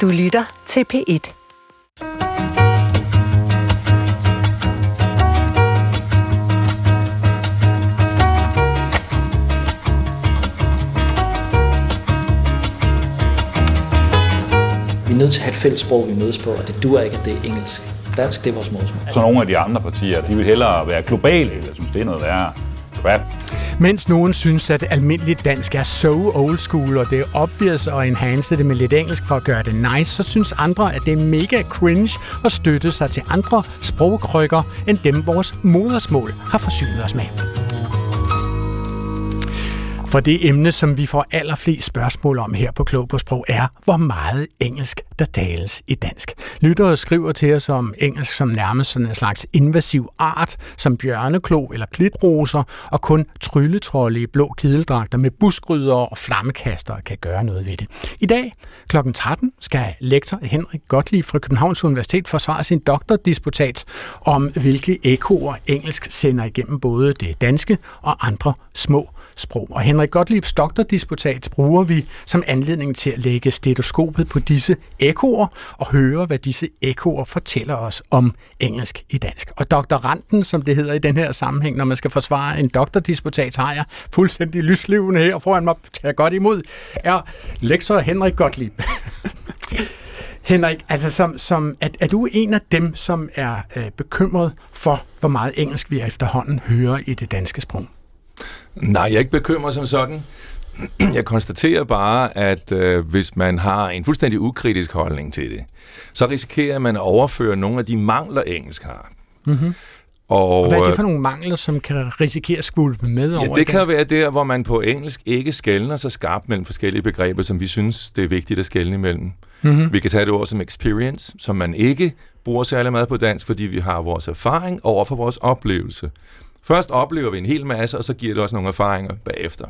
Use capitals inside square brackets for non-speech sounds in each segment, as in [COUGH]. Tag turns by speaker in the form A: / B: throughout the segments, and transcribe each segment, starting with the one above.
A: Du lytter til P1.
B: Vi er nødt til at have et fælles sprog, vi mødes på, og det dur ikke, at det er engelsk. Dansk, det er vores modersmål.
C: Så nogle af de andre partier, de vil hellere være globale, eller synes, det er noget værre crap.
D: Mens nogen synes, at almindeligt dansk er so old school, og det er obvious at enhance det med lidt engelsk for at gøre det nice, så synes andre, at det er mega cringe at støtte sig til andre sprogkrykker, end dem vores modersmål har forsynet os med. For det emne, som vi får allerflest spørgsmål om her på Klog på Sprog, er, hvor meget engelsk der tales i dansk. Lyttere skriver til os om engelsk som nærmest sådan en slags invasiv art, som bjørneklo eller klitroser, og kun trylletrolle i blå kideldragter med buskryder og flammekaster kan gøre noget ved det. I dag kl. 13 skal lektor Henrik Gottlieb fra Københavns Universitet forsvare sin doktordisputat om, hvilke ekoer engelsk sender igennem både det danske og andre små sprog. Og Henrik Gottliebs doktordisputat bruger vi som anledning til at lægge stetoskopet på disse ekoer og høre, hvad disse ekoer fortæller os om engelsk i dansk. Og doktoranden, som det hedder i den her sammenhæng, når man skal forsvare en doktordisputat, har jeg fuldstændig lyslivende her foran mig, tager godt imod, er lektor Henrik Gottlieb. [LAUGHS] Henrik, altså som, som, er, er du en af dem, som er øh, bekymret for, hvor meget engelsk vi efterhånden hører i det danske sprog?
E: Nej, jeg er ikke bekymret som sådan. [CLEARS THROAT] Jeg konstaterer bare, at øh, hvis man har en fuldstændig ukritisk holdning til det, så risikerer man at overføre nogle af de mangler, engelsk har.
D: Mm-hmm. Og, og hvad er det for nogle mangler, som kan risikere at skvulpe med
E: ja,
D: over
E: det kan være der, hvor man på engelsk ikke skældner så skarpt mellem forskellige begreber, som vi synes, det er vigtigt at skælne imellem. Mm-hmm. Vi kan tage det ord som experience, som man ikke bruger særlig meget på dansk, fordi vi har vores erfaring over for vores oplevelse. Først oplever vi en hel masse, og så giver det også nogle erfaringer bagefter.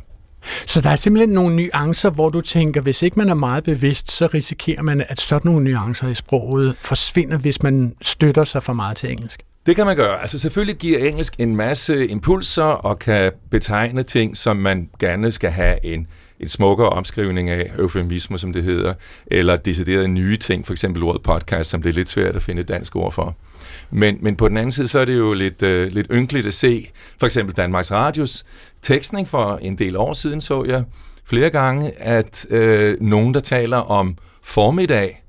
D: Så der er simpelthen nogle nuancer, hvor du tænker, hvis ikke man er meget bevidst, så risikerer man, at sådan nogle nuancer i sproget forsvinder, hvis man støtter sig for meget til engelsk.
E: Det kan man gøre. Altså selvfølgelig giver engelsk en masse impulser og kan betegne ting, som man gerne skal have en, en smukkere omskrivning af, eufemismer som det hedder, eller deciderede nye ting, for eksempel ordet podcast, som det er lidt svært at finde et dansk ord for. Men, men på den anden side, så er det jo lidt, øh, lidt ynkeligt at se, for eksempel Danmarks Radios tekstning for en del år siden, så jeg flere gange, at øh, nogen, der taler om formiddag,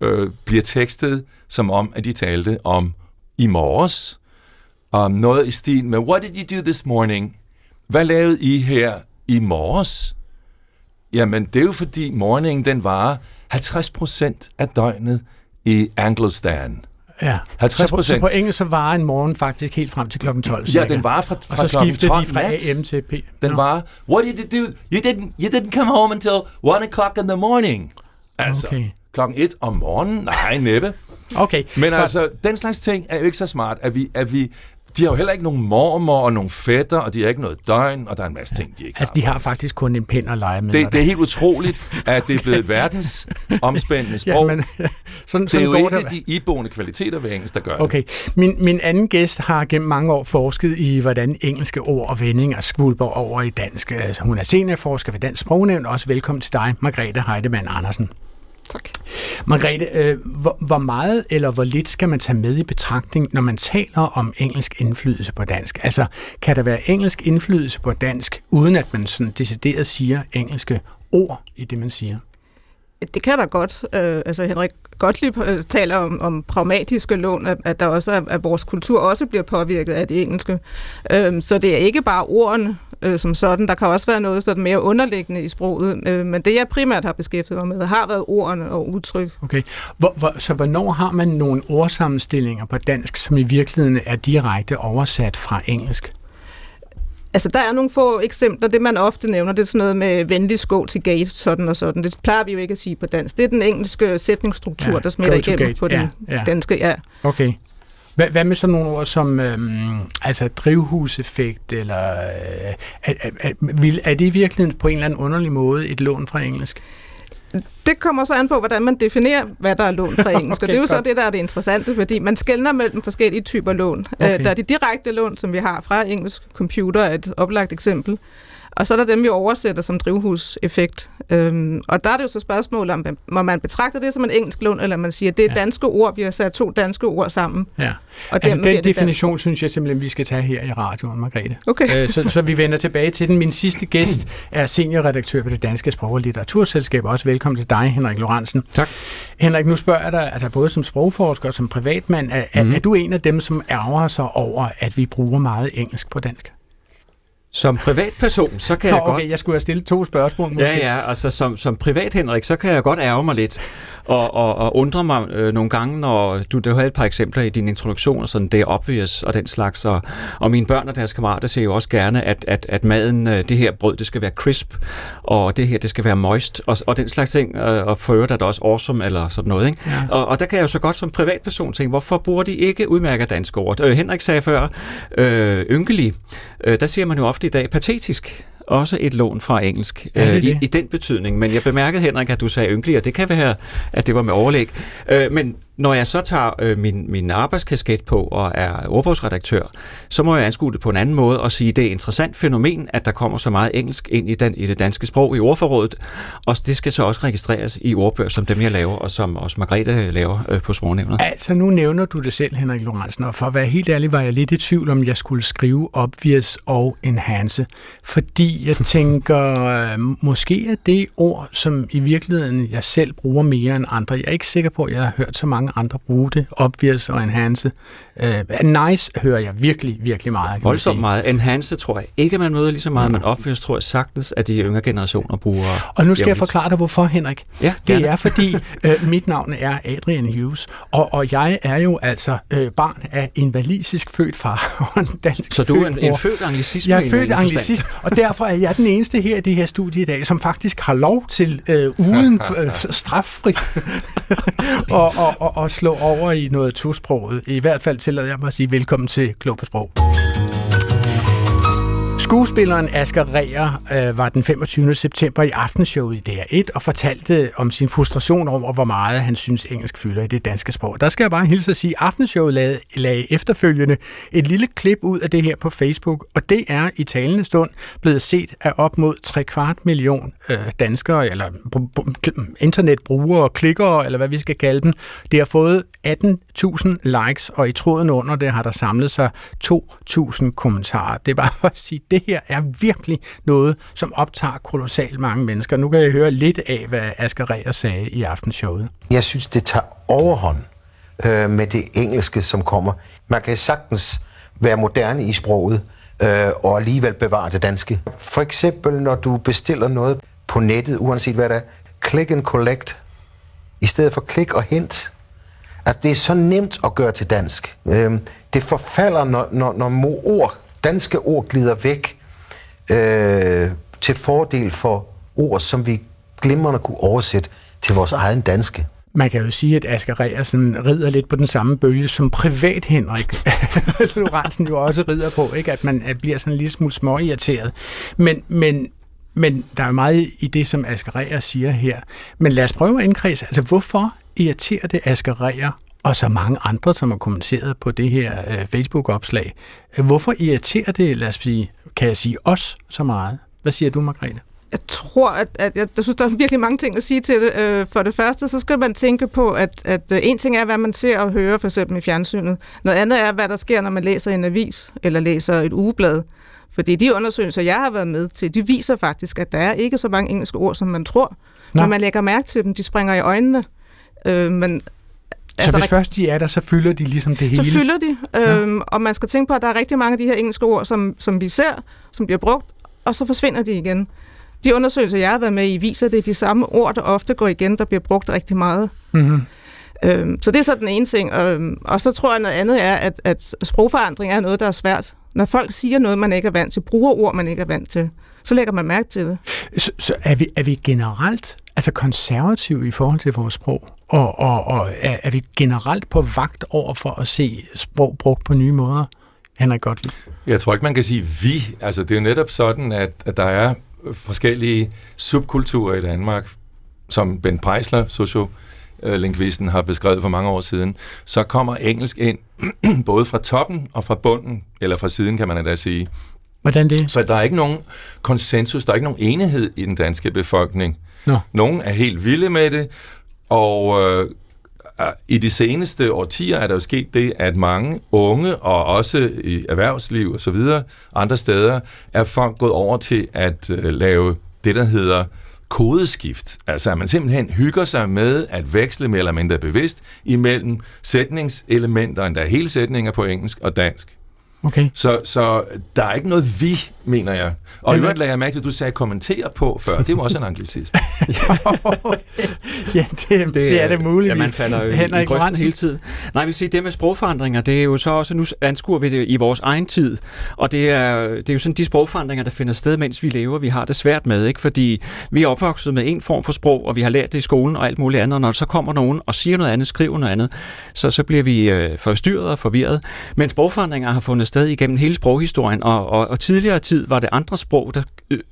E: øh, bliver tekstet som om, at de talte om i morges. Om noget i stil med, what did you do this morning? Hvad lavede I her i morges? Jamen, det er jo fordi morgenen, den varer 50% af døgnet i Anglestan.
D: Ja, 50 så, så på engelsk så varer en morgen faktisk helt frem til klokken 12.
E: Ja, den var fra, fra
D: og så skifter de fra AM til P.
E: Den no. var, what did you do? You didn't, you didn't come home until 1 o'clock in the morning. Altså, okay. klokken 1 om morgenen? Nej, næppe.
D: Okay.
E: Men altså, den slags ting er jo ikke så smart, at vi, at vi de har jo heller ikke nogen mormor og nogen fætter, og de har ikke noget døgn, og der er en masse ting, de ikke
D: altså,
E: har.
D: de har faktisk kun en pind at lege med.
E: Det, det er helt utroligt, at det er blevet [LAUGHS] verdens omspændende sprog. Ja, men, sådan, sådan det er jo ikke de iboende kvaliteter ved engelsk, der gør
D: okay.
E: det.
D: Min, min anden gæst har gennem mange år forsket i, hvordan engelske ord og vendinger skvulper over i dansk. Altså, hun er seniorforsker ved Dansk Sprognævn. Også velkommen til dig, Margrethe Heidemann Andersen.
F: Tak.
D: Margrethe, øh, hvor, hvor meget eller hvor lidt skal man tage med i betragtning, når man taler om engelsk indflydelse på dansk? Altså, kan der være engelsk indflydelse på dansk, uden at man sådan decideret siger engelske ord i det, man siger?
F: Det kan der godt. Øh, altså Henrik Gottlieb øh, taler om, om pragmatiske lån, at, at der også er, at vores kultur også bliver påvirket af det engelske. Øh, så det er ikke bare ordene øh, som sådan. Der kan også være noget sådan mere underliggende i sproget, øh, men det jeg primært har beskæftiget mig med, har været ordene og udtryk.
D: Okay. Hvor, hvor, så hvornår har man nogle ordsammenstillinger på dansk, som i virkeligheden er direkte oversat fra engelsk?
F: Altså, der er nogle få eksempler. Det, man ofte nævner, det er sådan noget med venlig skå til gate, sådan og sådan. Det plejer vi jo ikke at sige på dansk. Det er den engelske sætningsstruktur, ja, der smitter igennem gate. på den ja, ja. danske. Ja.
D: Okay. Hvad, hvad med sådan nogle ord som øhm, altså drivhuseffekt, eller øh, er, er, er, er det i virkeligheden på en eller anden underlig måde et lån fra engelsk?
F: Det kommer så an på, hvordan man definerer, hvad der er lån fra [LAUGHS] engelsk. okay, og det er jo så det, der er det interessante, fordi man skældner mellem forskellige typer lån. Øh, okay. Der er de direkte lån, som vi har fra engelsk computer, er et oplagt eksempel. Og så er der dem, vi oversætter som drivhuseffekt. Øhm, og der er det jo så spørgsmål om, må man betragte det som en engelsk lån, eller man siger, det er
D: Ja.
F: danske ord, vi har sat to danske ord sammen.
D: Ja.
F: Og
D: Altså, den definition synes jeg simpelthen, vi skal tage her i radioen, Margrethe.
F: Okay.
D: Øh, så, så vi [LAUGHS] vender tilbage til den. Min sidste gæst er seniorredaktør på det Danske Sprog- og Litteraturselskab. Også velkommen til dig, Henrik Lorentzen.
A: Tak.
D: Henrik, nu spørger jeg dig, altså både som sprogforsker og som privatmand, er,
A: Mhm.
D: mm. er, er du en af dem, som ærger sig over, at vi bruger meget engelsk på dansk?
A: Som privatperson, så kan
D: Nå,
A: jeg godt...
D: okay, jeg skulle have stillet to spørgsmål måske.
A: Ja, ja, altså som, som privat Henrik, så kan jeg godt ærge mig lidt og, og, og undre mig øh, nogle gange, når du, du havde et par eksempler i din introduktion, og sådan det er obvious og den slags, og, og mine børn og deres kammerater siger jo også gerne, at, at, at maden, øh, det her brød, det skal være crisp, og det her, det skal være moist, og, og den slags ting, øh, og for øvrigt er også awesome, eller sådan noget, ikke?
D: Ja.
A: Og, og der kan jeg jo så godt som privatperson tænke, hvorfor bruger de ikke udmærket danske ord? Øh, Henrik sagde før, øh, ynkelig, øh, der siger man jo ofte i dag patetisk. Også et lån fra engelsk
D: Er det
A: øh, i, i den betydning. Men jeg bemærkede, Henrik, at du sagde ynkelig, og det kan være, at det var med overlæg. Øh, men når jeg så tager øh, min, min arbejdskasket på og er ordbogsredaktør, så må jeg anskue det på en anden måde og sige, at det er et interessant fænomen, at der kommer så meget engelsk ind i, den, i det danske sprog i ordforrådet, og det skal så også registreres i ordbøger, som dem jeg laver, og som også Margrethe laver øh, på sprognævnet.
D: Altså, nu nævner du det selv, Henrik Lorentzen, og for at være helt ærlig, var jeg lidt i tvivl, om jeg skulle skrive obvious og enhance, fordi jeg [LAUGHS] tænker, øh, måske er det ord, som i virkeligheden jeg selv bruger mere end andre. Jeg er ikke sikker på, at jeg har hørt så mange andre bruge det, obvious og enhance. Øh, nice hører jeg virkelig, virkelig meget.
A: Voldsomt meget. Enhance tror jeg ikke, man møder lige så meget, men obvious tror jeg sagtens, at de yngre generationer bruger.
D: Og nu skal jeg forklare dig, hvorfor, Henrik.
A: Ja,
D: Det
A: gerne.
D: er fordi, [LAUGHS] øh, mit navn er Adrian Hughes, og, og jeg er jo altså øh, barn af en walisisk født far [LAUGHS] og en dansk
A: Så du er en,
D: født
A: en født anglicisme?
D: Jeg er født anglicist, og derfor er jeg den eneste her i det her studie i dag, som faktisk har lov til øh, uden [LAUGHS] øh, straffrit [LAUGHS] og, og, og, og slå over i noget tosproget. I hvert fald tillader jeg mig at sige velkommen til Klog på Sprog. Skuespilleren Asger Reher øh, var den 25. september i aftenshowet i DR1 og fortalte om sin frustration over, hvor meget han synes engelsk fylder i det danske sprog. Der skal jeg bare hilse at sige, at aftenshowet lagde, lagde efterfølgende et lille klip ud af det her på Facebook, og det er i talende stund blevet set af op mod 3 kvart million øh, danskere, eller br- br- internetbrugere, klikkere, eller hvad vi skal kalde dem. Det har fået 18.000 likes, og i tråden under det har der samlet sig 2.000 kommentarer. Det er bare for at sige, det her er virkelig noget, som optager kolossalt mange mennesker. Nu kan jeg høre lidt af, hvad Asger Reher sagde i aftenshowet.
G: Jeg synes, det tager overhånd øh, med det engelske, som kommer. Man kan sagtens være moderne i sproget øh, og alligevel bevare det danske. For eksempel, når du bestiller noget på nettet, uanset hvad det er, click and collect, i stedet for klik og hent. At det er så nemt at gøre til dansk. Øh, det forfalder, når, når, når ord, danske ord glider væk øh, til fordel for ord, som vi glimrende kunne oversætte til vores egen danske.
D: Man kan jo sige, at Asger Reersen rider lidt på den samme bølge, som privat Henrik [LAUGHS] Lorentzen jo også rider på, ikke? at man at bliver sådan en lille smule småirriteret. Men, men, men der er jo meget i det, som Asger Reer siger her. Men lad os prøve at indkredse. Altså, hvorfor irriterer det Asger Reer og så mange andre, som har kommenteret på det her øh, Facebook-opslag? Hvorfor irriterer det, lad os sige, kan jeg sige, os så meget? Hvad siger du, Margrethe?
F: Jeg tror, at, at jeg, jeg synes, der er virkelig mange ting at sige til det. Øh, For det første, så skal man tænke på, at, at øh, en ting er, hvad man ser og hører, for eksempel i fjernsynet. Noget andet er, hvad der sker, når man læser en avis eller læser et ugeblad. Fordi de undersøgelser, jeg har været med til, de viser faktisk, at der er ikke så mange engelske ord, som man tror.
D: Nå.
F: Når man lægger mærke til dem, de springer i øjnene. Øh, men,
D: Så altså, hvis først de er der, så fylder de ligesom det hele?
F: så fylder de, øhm, og man skal tænke på, at der er rigtig mange af de her engelske ord, som, som vi ser, som bliver brugt, og så forsvinder de igen. De undersøgelser, jeg har været med i, viser, at det er de samme ord, der ofte går igen, der bliver brugt rigtig meget.
D: Mm-hmm.
F: Øhm, så det er så den ene ting. Øhm, og så tror jeg, noget andet er, at, at sprogforandring er noget, der er svært. Når folk siger noget, man ikke er vant til, bruger ord, man ikke er vant til, så lægger man mærke til det.
D: Så, så er, vi, er vi generelt altså konservative i forhold til vores sprog? Og, og, og er, er vi generelt på vagt over for at se sprog brugt på nye måder? Henrik Gottlieb.
E: Jeg tror ikke, man kan sige vi. Altså, det er jo netop sådan, at, at der er forskellige subkulturer i Danmark, som Ben Preisler, sociolingvisten, har beskrevet for mange år siden. Så kommer engelsk ind, [CLEARS THROAT] både fra toppen og fra bunden, eller fra siden, kan man da sige.
D: Hvordan det?
E: Så der er ikke nogen konsensus, der er ikke nogen enighed i den danske befolkning.
D: Nå.
E: Nogen er helt vilde med det, og øh, i de seneste årtier er der jo sket det, at mange unge, og også i erhvervsliv og så videre, andre steder, er folk gået over til at øh, lave det, der hedder kodeskift. Altså at man simpelthen hygger sig med at veksle mere eller mindre bevidst imellem sætningselementer, endda hele sætninger på engelsk og dansk.
D: Okay.
E: Så, så der er ikke noget vi, mener jeg. Og i øvrigt lagde jeg mærke til, at du sagde kommentere på før. Det var også en anglicisme. [LAUGHS]
D: ja, det, det, det er det muligt.
A: Ja, man falder jo i, i
D: Henrik
A: grøften hele tiden. Nej, vil sige, det med sprogforandringer, det er jo så også, nu anskuer vi det i vores egen tid, og det er, det er jo sådan de sprogforandringer, der finder sted, mens vi lever, vi har det svært med, ikke? fordi vi er opvokset med en form for sprog, og vi har lært det i skolen og alt muligt andet, og når så kommer nogen og siger noget andet, skriver noget andet, så, så bliver vi øh, forstyrret og forvirret. Men sprogforandringer har fundet sted igennem hele sproghistorien, og, og, og tidligere tid var det andre sprog, der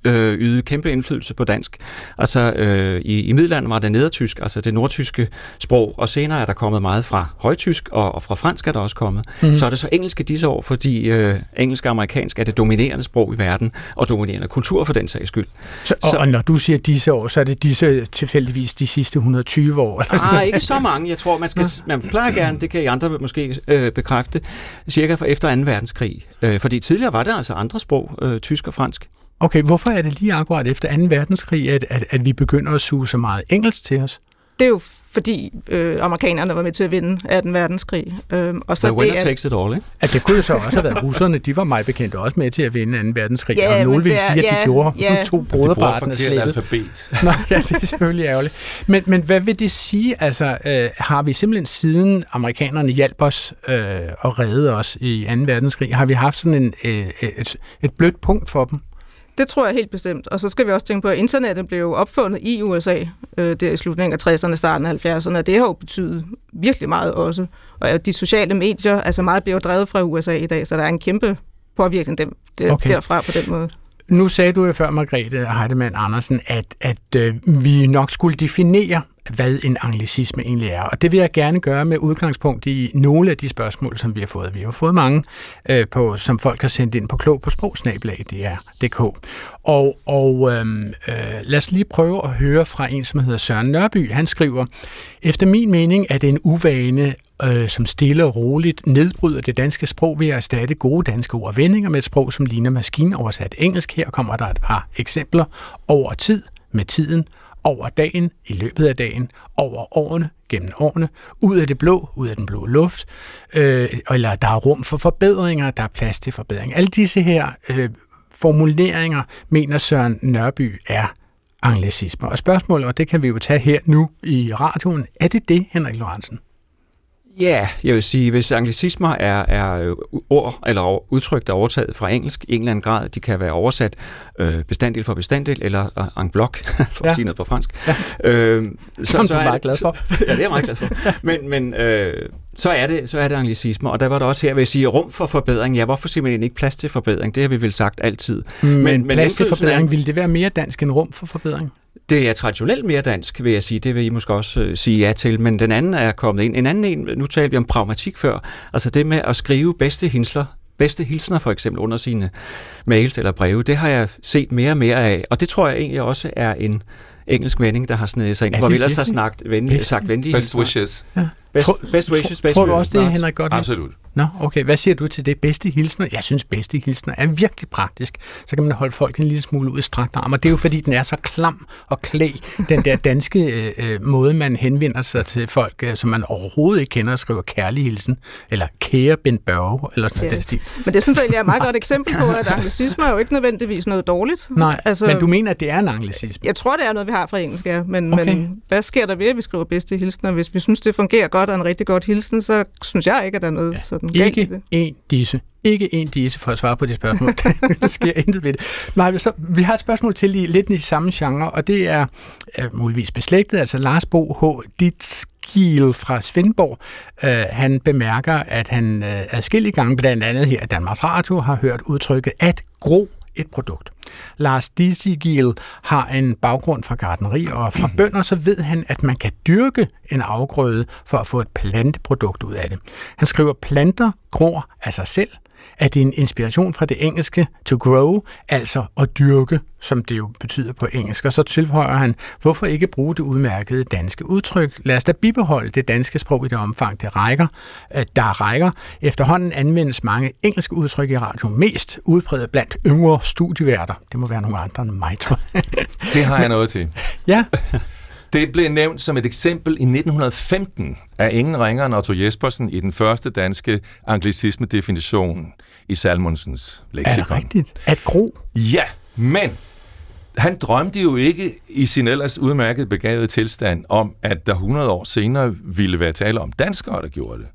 A: øh, ydede kæmpe indflydelse på dansk. Altså øh, i, i middelalderen var det nedertysk, altså det nordtyske sprog, og senere er der kommet meget fra højtysk, og, og fra fransk er der også kommet. Mm. Så er det så engelsk i disse år, fordi øh, engelsk og amerikansk er det dominerende sprog i verden, og dominerende kultur for den sags skyld.
D: Så, og,
A: Så-
D: og når du siger disse år, så er det disse tilfældigvis de sidste 120 år? Eller sådan
A: Ah, ikke så mange. Jeg tror, man skal man plejer gerne, det kan I andre måske øh, bekræfte, cirka for efter 2. verdenskrig. Øh, fordi tidligere var det altså andre sprog, øh, Øh, tysk og fransk.
D: Okay, hvorfor er det lige akkurat efter 2. verdenskrig, at, at, at vi begynder at suge så meget engelsk til os?
F: Det er jo fordi øh, amerikanerne var med til at vinde 18. verdenskrig. Øh, og så
A: The winner
F: det, at,
A: takes it all, ikke?
D: At det kunne jo så også have været russerne, de var mig bekendt også med til at vinde 2. verdenskrig,
F: Ja,
D: og
F: men
D: nogle vil
F: er-
D: sige, at de
F: ja,
D: gjorde
F: ja.
D: to broderparten af slæbet.
E: alfabet.
D: Nå, ja, det er selvfølgelig ærgerligt. Men, men hvad vil det sige? Altså, øh, har vi simpelthen siden amerikanerne hjalp os øh, og redde os i 2. verdenskrig, har vi haft sådan en, øh, et, et blødt punkt for dem?
F: Det tror jeg helt bestemt. Og så skal vi også tænke på, at internettet blev opfundet i USA øh, der i slutningen af 60'erne, starten af 70'erne, og det har jo betydet virkelig meget også. Og de sociale medier, altså meget bliver drevet fra USA i dag, så der er en kæmpe påvirkning dem, der,
D: okay.
F: derfra på den måde.
D: Nu sagde du jo før, Margrethe Heidemann Andersen, at, at øh, vi nok skulle definere, hvad en anglicisme egentlig er. Og det vil jeg gerne gøre med udgangspunkt i nogle af de spørgsmål, som vi har fået. Vi har fået mange, øh, på, som folk har sendt ind på klog på sprogsnabelag.dk. Og, og øh, øh, lad os lige prøve at høre fra en, som hedder Søren Nørby. Han skriver, efter min mening er det en uvane øh, som stille og roligt nedbryder det danske sprog ved at erstatte gode danske ord og vendinger med et sprog, som ligner maskinoversat engelsk. Her kommer der et par eksempler over tid, med tiden, over dagen, i løbet af dagen, over årene, gennem årene, ud af det blå, ud af den blå luft, øh, eller der er rum for forbedringer, der er plads til forbedring. Alle disse her øh, formuleringer, mener Søren Nørby, er anglicismer. Og spørgsmålet, og det kan vi jo tage her nu i radioen, er det det, Henrik Lorentzen?
A: Ja, jeg vil sige, hvis anglicismer er, er øh, ord eller udtryk, der er overtaget fra engelsk i en eller anden grad, de kan være oversat øh, bestanddel for bestanddel, eller øh, en blok, [LAUGHS] for ja. At sige noget på fransk. Ja. Øh,
D: Som du er meget glad for.
A: Så, [LAUGHS] ja, det er jeg meget glad for. Men, men øh, så, er det, så er det anglicismer, og der var der også her, vil jeg sige, rum for forbedring. Ja, hvorfor siger man egentlig ikke plads til forbedring? Det har vi vel sagt altid.
D: Men, men plads til forbedring,
A: er-
D: ville det være mere dansk end rum for forbedring?
A: Det er traditionelt mere dansk, vil jeg sige. Det vil I måske også øh, sige ja til. Men den anden er kommet ind. En anden en, nu talte vi om pragmatik før. Altså det med at skrive bedste hilsner, bedste hilsner for eksempel under sine mails eller breve, det har jeg set mere og mere af. Og det tror jeg egentlig også er en engelsk vending, der har snedet sig ind, hvor vi ellers har snakket venlige,
D: Best-
A: sagt venlige
E: Best
A: hilsner.
E: wishes.
A: Best,
D: Tror-
A: best wishes,
D: Tror,
A: best
D: tror du også det,
A: regards.
D: Henrik godt?
E: Absolut.
D: Nå, okay. Hvad siger du til det? Bedste hilsner? Jeg synes, bedste hilsner er virkelig praktisk. Så kan man holde folk en lille smule ud i strakt arm. Og det er jo fordi, den er så klam og klæ. Den der danske øh, øh, måde, man henvender sig til folk, øh, som man overhovedet ikke kender og skriver kærlig hilsen. Eller kære Ben Børge, eller sådan
F: Ja.
D: noget.
F: Men det synes jeg egentlig er et meget godt eksempel på, at anglicisme er jo ikke nødvendigvis noget dårligt.
D: Nej,
F: Altså-
D: men du mener, at det er en anglicisme?
F: Jeg tror, det er noget, vi har fra engelsk, ja. Men,
D: okay.
F: men hvad sker der ved, at vi skriver bedste hilsner? Hvis vi synes, det fungerer godt og en rigtig godt hilsen, så synes jeg ikke, at der er noget ja. sådan galt i
D: Ikke
F: det.
D: en disse. Ikke en disse for at svare på det spørgsmål. [LAUGHS] der sker intet ved det. Nej, så, vi har et spørgsmål til i lidt i samme genre, og det er, er muligvis beslægtet. Altså Lars Bo H. Ditskil fra Svendborg. Øh, han bemærker, at han øh, adskillige gange, blandt andet her i Danmarks Radio, har hørt udtrykket at gro et produkt. Lars Disigil har en baggrund fra gardneri og fra [CLEARS THROAT] bønder, så ved han, at man kan dyrke en afgrøde for at få et planteprodukt ud af det. Han skriver, planter gror af sig selv. At det er en inspiration fra det engelske to grow, altså at dyrke, som det jo betyder på engelsk. Og så tilføjer han, hvorfor ikke bruge det udmærkede danske udtryk? Lad os da bibeholde det danske sprog i det omfang, det rækker. Øh, Der rækker. Efterhånden anvendes mange engelske udtryk i radio mest udbredt blandt yngre studieværter. Det må være nogle andre end mig, tror jeg.
E: Det har jeg noget til.
D: ja, [LAUGHS]
E: Det blev nævnt som et eksempel i 1915 af ingen ringere end Otto Jespersen i den første danske anglicisme-definition i Salmonsens
D: er det
E: leksikon.
D: rigtigt? At gro?
E: Ja, men han drømte jo ikke i sin ellers udmærket begavede tilstand om, at der 100 år senere ville være tale om danskere, der gjorde det.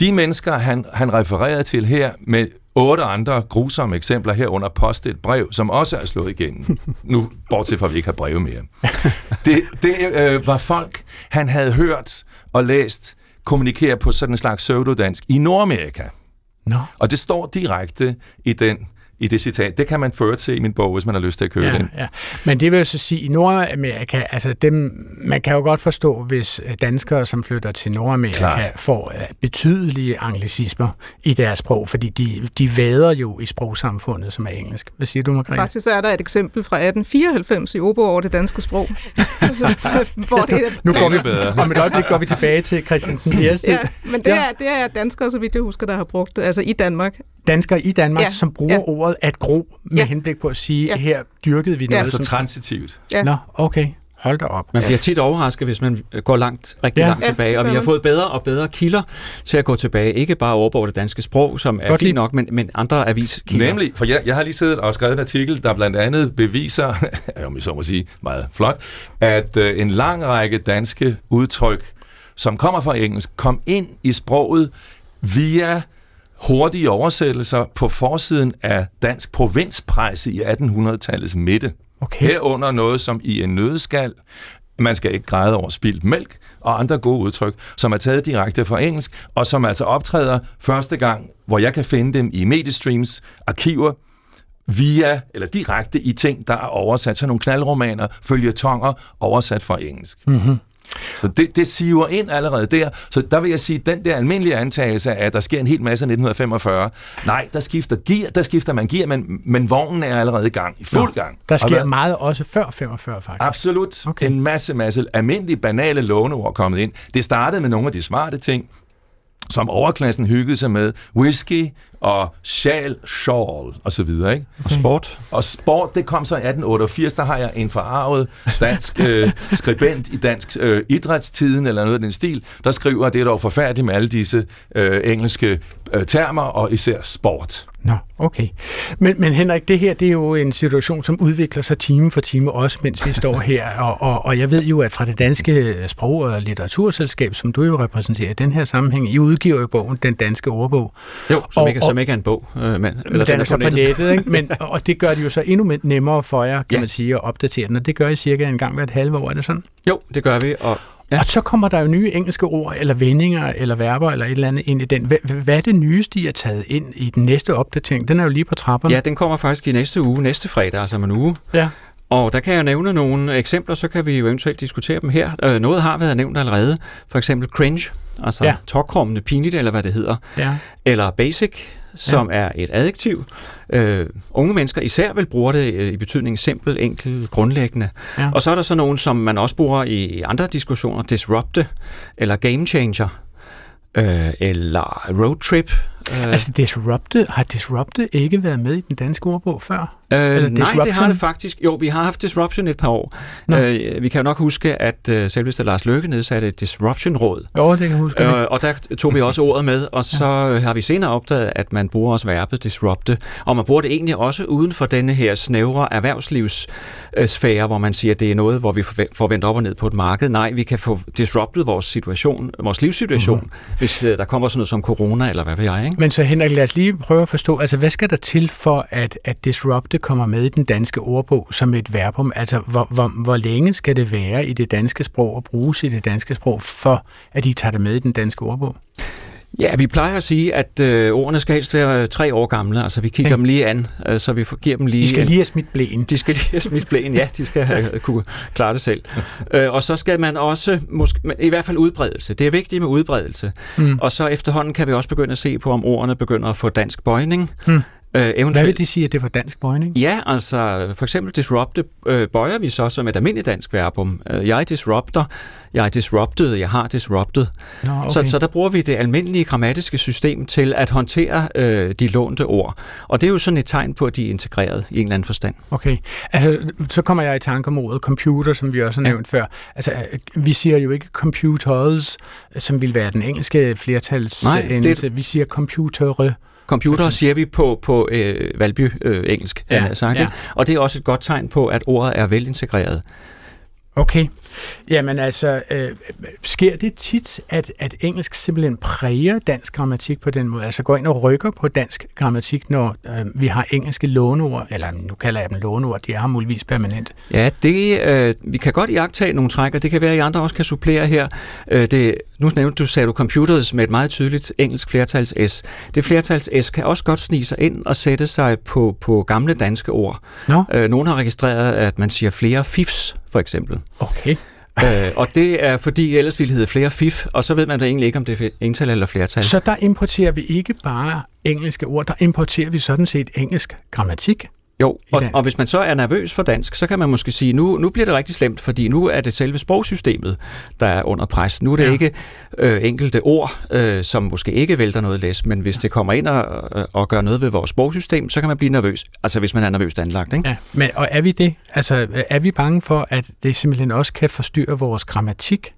E: De mennesker, han, han refererede til her med otte andre grusomme eksempler herunder post et brev, som også er slået igennem. [LAUGHS] Nu, bortset fra, at vi ikke har breve mere. Det, det øh, var folk, han havde hørt og læst kommunikere på sådan en slags pseudodansk i Nordamerika.
D: Nå.
E: Og det står direkte i den i det citat. Det kan man ført se i min bog, hvis man har lyst til at købe
D: Ja,
E: den.
D: ja. Men det vil jo så sige, at i Nordamerika, altså dem, man kan jo godt forstå, hvis øh, danskere, som flytter til Nordamerika,
E: Klart.
D: får øh, betydelige anglicismer i deres sprog, fordi de, de vader jo i sprogsamfundet, som er engelsk. Hvad siger du, Margrethe?
F: Faktisk er der et eksempel fra 1894 i Obo over det danske sprog. [LAUGHS] hvor det er,
D: Nu går vi,
E: bedre.
D: om et øjeblik går vi tilbage til Christian den.
F: Ja, men det,
D: Ja.
F: er, det er danskere, så vidt jeg husker, der har brugt det, altså i Danmark.
D: Danskere i Danmark, ja. Som bruger ja.
F: ja.
D: Ordet at gro med ja.
F: Ja.
D: henblik på at sige, ja.
F: Ja.
D: her dyrkede vi
F: Ja.
D: noget.
E: Så
D: som...
E: transitivt.
F: Ja.
D: Nå, okay. Hold da op.
A: Man bliver tit overrasket, hvis man går langt, rigtig
D: Ja.
A: ja. langt
F: Ja,
A: tilbage, og vi har fået bedre og bedre kilder til at gå tilbage. Ikke bare overbog det danske sprog, som er
D: Godt
A: fint nok, men, men andre aviskilder.
E: Nemlig, for jeg, jeg har lige siddet og skrevet en artikel, der blandt andet beviser, [LAUGHS] om jeg så må sige, meget flot, at øh, en lang række danske udtryk, som kommer fra engelsk, kom ind i sproget via hurtige oversættelser på forsiden af dansk provinspresse i 1800-tallets midte.
D: Okay.
E: Herunder noget som i en nødskal, man skal ikke græde over spildt mælk, og andre gode udtryk, som er taget direkte fra engelsk, og som altså optræder første gang, hvor jeg kan finde dem i Mediestreams arkiver, via, eller direkte i ting, der er oversat, sådan nogle knaldromaner, følgetonger, oversat fra engelsk.
D: Mm-hmm.
E: Så det, det siver ind allerede der. Så der vil jeg sige, den der almindelige antagelse af, at der sker en hel masse i 1945, nej, der skifter, gear, der skifter man gear, men, men vognen er allerede i gang, i fuld
D: Nå,
E: gang.
D: Der
E: Og
D: sker
E: hvad-
D: meget også før 45, faktisk.
E: Absolut.
D: Okay.
E: En masse, masse almindelige, banale låneord kommet ind. Det startede med nogle af de smarte ting, som overklassen hyggede sig med. Whisky og sjal, shawl og så videre. Ikke?
A: Og sport.
E: Og sport, det kom så i 1888. Der har jeg en forarvet dansk øh, skribent i Dansk øh, Idrætstiden, eller noget af den stil, der skriver, at det er dog forfærdeligt med alle disse øh, engelske øh, termer, og især sport.
D: Nå, okay. Men, men Henrik, det her det er jo en situation, som udvikler sig time for time, også mens vi står [LAUGHS] her. Og, og, og jeg ved jo, at fra det danske sprog- og litteraturselskab, som du jo repræsenterer i den her sammenhæng, I udgiver jo bogen Den Danske Ordbog.
A: Jo, som,
D: Og-
A: ikke,
D: og-
A: som ikke er en bog. Øh, men,
D: Men
A: eller
D: den er så på nettet, ikke? Men, og det gør det jo så endnu nemmere for jer, kan. Ja. man sige, at opdatere den. Og det gør I cirka en gang hvert halve år, er det sådan?
A: Jo, det gør vi. Og
D: Ja. Og så kommer der jo nye engelske ord, eller vendinger, eller verber, eller et eller andet ind i den. Hvad, er det nyeste, I har taget ind i den næste opdatering? Den er jo lige på trapperne.
A: ja, den kommer faktisk i næste uge, næste fredag, altså om en uge.
D: ja.
A: Og der kan jeg nævne nogle eksempler, så kan vi jo eventuelt diskutere dem her. Øh, noget har været nævnt allerede. For eksempel cringe, altså
D: ja.
A: tokrummende, pinligt, eller hvad det hedder.
D: ja.
A: Eller basic, som ja. er et adjektiv. Øh, unge mennesker især vil bruge det øh, i betydningen simpel, enkel, grundlæggende.
D: Ja.
A: Og så er der så nogen, som man også bruger i andre diskussioner, disrupte, eller game changer, øh, eller road trip. Øh,
D: Altså, disrupte, har disrupte ikke været med i den danske ordbog før?
A: Øh,
D: Eller
A: nej, det har det faktisk. Jo, vi har haft Disruption et par år.
D: Nå.
A: Øh, vi kan jo nok huske, at øh, selveste Lars Løkke nedsatte et Disruption-råd.
D: Jo, det kan jeg huske.
A: Øh, og der tog vi også ordet med, og så ja. har vi senere opdaget, at man bruger også verbet disrupte, og man bruger det egentlig også uden for denne her snævre erhvervslivssfære, hvor man siger, at det er noget, hvor vi får vendt op og ned på et marked. Nej, vi kan få disruptet vores situation, vores livssituation,
D: Mhm.
A: mm-hmm. hvis øh, der kommer sådan noget som corona, eller hvad ved jeg, ikke? Mm.
D: Men så Henrik, lad os lige prøve at forstå, altså hvad skal der til for, at, at disrupte kommer med i den danske ordbog som et verbum? Altså hvor, hvor, hvor længe skal det være i det danske sprog og bruges i det danske sprog, for at I tager det med i den danske ordbog?
A: Ja, vi plejer at sige, at øh, ordene skal helst være tre år gamle. Altså, vi kigger
D: Ja.
A: dem lige an, øh, så vi giver dem lige...
D: De skal
A: en-
D: lige have smidt blæen.
A: De skal lige have smidt blæen, ja, de skal have, kunne klare det selv. Øh, og så skal man også, måske, i hvert fald udbredelse. Det er vigtigt med udbredelse.
D: Mm.
A: Og så efterhånden kan vi også begynde at se på, om ordene begynder at få dansk bøjning.
D: Hmm.
A: Øh,
D: Hvad
A: eventuelt,
D: vil det sige, at det var dansk bøjning?
A: Ja, altså for eksempel disrupte øh, bøjer vi så som et almindeligt dansk verbum. Øh, jeg disrupter, jeg disrupted, jeg har disrupted.
D: Nå,
A: Okay. Så, så der bruger vi det almindelige grammatiske system til at håndtere øh, de lånte ord. Og det er jo sådan et tegn på, at de er integreret i en eller anden forstand.
D: Okay, altså så kommer jeg i tanke om ordet computer, som vi også har
A: Ja.
D: nævnt før. Altså, vi siger jo ikke computers, som vil være den engelske flertals
A: Nej,
D: øh,
A: det-.
D: Vi siger computere.
A: Computer siger vi på, på øh, Valby øh, engelsk,
D: Ja,
A: sagt,
D: ja.
A: og det er også et godt tegn på, at ordet er velintegreret.
D: Okay. Jamen altså, øh, sker det tit, at, at engelsk simpelthen præger dansk grammatik på den måde? Altså går ind og rykker på dansk grammatik, når øh, vi har engelske låneord, eller nu kalder jeg dem låneord, de er muligvis permanent.
A: Ja, det, øh, vi kan godt iagtage nogle træk, og det kan være, at I andre også kan supplere her. Øh, det, nu nævnte du, sagde du computers med et meget tydeligt engelsk flertals S. Det flertals S kan også godt snige sig ind og sætte sig på, på gamle danske ord.
D: Nå,
A: Øh, nogen har registreret, at man siger flere fifs, for eksempel.
D: okay.
A: øh, og det er fordi, ellers ville hedde flere fif, og så ved man da egentlig ikke, om det er ental eller flertal.
D: Så der importerer vi ikke bare engelske ord, der importerer vi sådan set engelsk grammatik.
A: Jo, og, og hvis man så er nervøs for dansk, så kan man måske sige, nu, nu bliver det rigtig slemt, fordi nu er det selve sprogsystemet, der er under pres. Nu er det
D: ja.
A: ikke øh, enkelte ord, øh, som måske ikke vælter noget læs, men hvis det kommer ind og, øh, og gør noget ved vores sprogsystem, så kan man blive nervøs. Altså hvis man er nervøst anlagt, ikke?
D: Ja, men og er vi det? Altså, er vi bange for, at det simpelthen også kan forstyrre vores grammatik?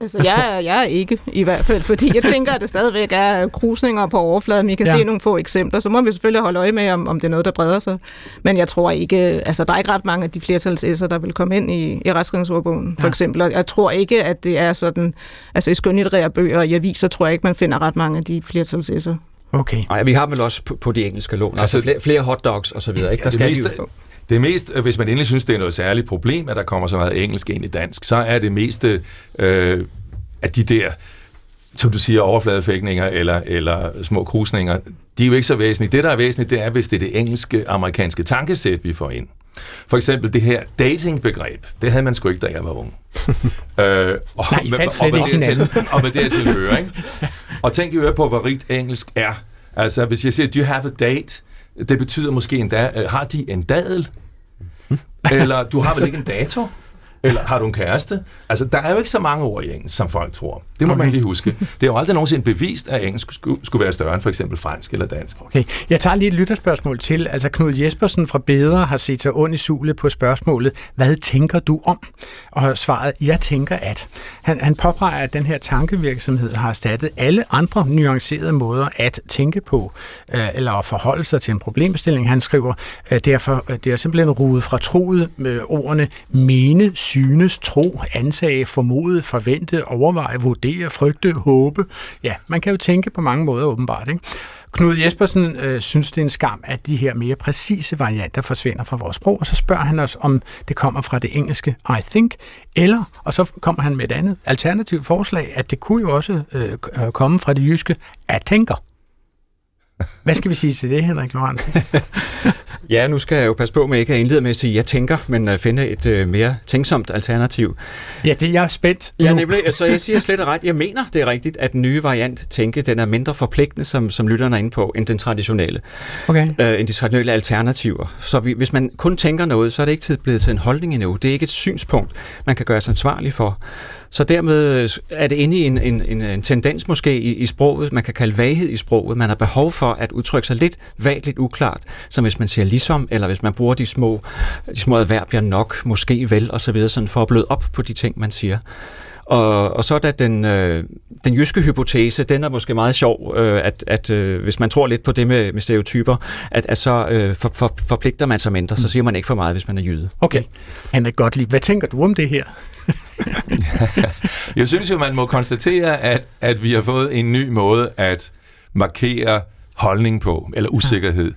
F: Altså, jeg, er, jeg er ikke, i hvert fald, fordi jeg tænker, at det stadigvæk er krusninger på overfladen. Vi kan
D: Ja.
F: ja. se nogle få eksempler, så må vi selvfølgelig holde øje med, om, om det er noget, der breder sig. Men jeg tror ikke, altså der er ikke ret mange af de flertals'er, der vil komme ind i, i retskrivningsordbogen, for
D: Ja.
F: eksempel. Og jeg tror ikke, at det er sådan, altså i skønlitterære bøger og i aviser, tror jeg ikke, man finder ret mange af de flertals'er.
D: Okay.
A: Nej, vi har vel også på, på de engelske lån, altså,
E: Altså-
A: flere, flere hotdogs og så videre, ikke? Der
E: det,
A: skal
E: meste,
A: de jo.
E: Det mest, øh, hvis man endelig synes, det er noget særligt problem, at der kommer så meget engelsk ind i dansk, så er det meste øh, af de der, som du siger, overfladefægtninger eller, eller små krusninger, de er jo ikke så væsentlige. Det, der er væsentligt, det er, hvis det er det engelske-amerikanske tankesæt, vi får ind. For eksempel det her dating-begreb, det havde man sgu ikke, da jeg var ung. [LAUGHS] øh, og,
D: Nej, I faldt slet
E: og,
D: ikke
E: dertil, og hvad dertil hører, ikke? [LAUGHS] Og tænk i øvrigt på, hvor rigt engelsk er. Altså, hvis jeg siger, do you have a date? Det betyder måske endda, øh, har de en dadel? [LAUGHS] Eller du har vel ikke en dato? Eller har du en kæreste? Altså, der er jo ikke så mange ord i engelsk, som folk tror. Det må okay. man lige huske. Det er jo aldrig nogensinde bevist, at engelsk skulle, skulle være større end for eksempel fransk eller dansk.
D: Okay, jeg tager lige et lytterspørgsmål til. Altså Knud Jespersen fra Bedre har set sig ond i sulet på spørgsmålet, hvad tænker du om? Og svaret, jeg tænker at. Han, han påpeger, at den her tankevirksomhed har erstattet alle andre nuancerede måder at tænke på, øh, eller at forholde sig til en problemstilling. Han skriver, øh, derfor det er simpelthen rudet fra troet med ordene mene, synes, tro, ansage, formode, forvente, overveje, vurdere, frygte, håbe. Ja, man kan jo tænke på mange måder åbenbart, ikke? Knud Jespersen øh, synes, det er en skam, at de her mere præcise varianter forsvinder fra vores sprog, og så spørger han os, om det kommer fra det engelske I think, eller, og så kommer han med et andet alternativt forslag, at det kunne jo også øh, øh, komme fra det jyske at tænker. Hvad skal vi sige til det, Henrik Lorentzen? [LAUGHS]
A: Ja, nu skal jeg jo passe på med ikke at indlede med at sige, jeg tænker, men at finde et øh, mere tænksomt alternativ.
D: Ja, det jeg er spændt.
A: Ja, nemlig. Så jeg siger slet og ret. Jeg mener, det er rigtigt, at den nye variant tænke, den er mindre forpligtende, som, som lytterne er inde på, end den traditionelle.
D: Okay.
A: Øh, end de traditionelle alternativer. Så vi, hvis man kun tænker noget, så er det ikke tid blevet til en holdning endnu. Det er ikke et synspunkt, man kan gøre sig ansvarlig for. Så dermed er det inde i en, en, en, en tendens måske i, i sproget, man kan kalde vaghed i sproget. Man har behov for at udtrykke sig lidt vagt, lidt uklart, som hvis man siger ligesom, eller hvis man bruger de små, de små adverbier nok, måske vel, og så videre, sådan for at bløde op på de ting, man siger. Og, og så er der den, øh, den jyske hypotese, den er måske meget sjov, øh, at, at øh, hvis man tror lidt på det med, med stereotyper, at, at så øh, for, for, forpligter man sig mindre, så siger man ikke for meget, hvis man er jyde.
D: Okay. Henrik Gottlieb, hvad tænker du om det her? [LAUGHS]
E: Jeg synes jo, man må konstatere, at, at vi har fået en ny måde at markere holdning på, eller usikkerhed.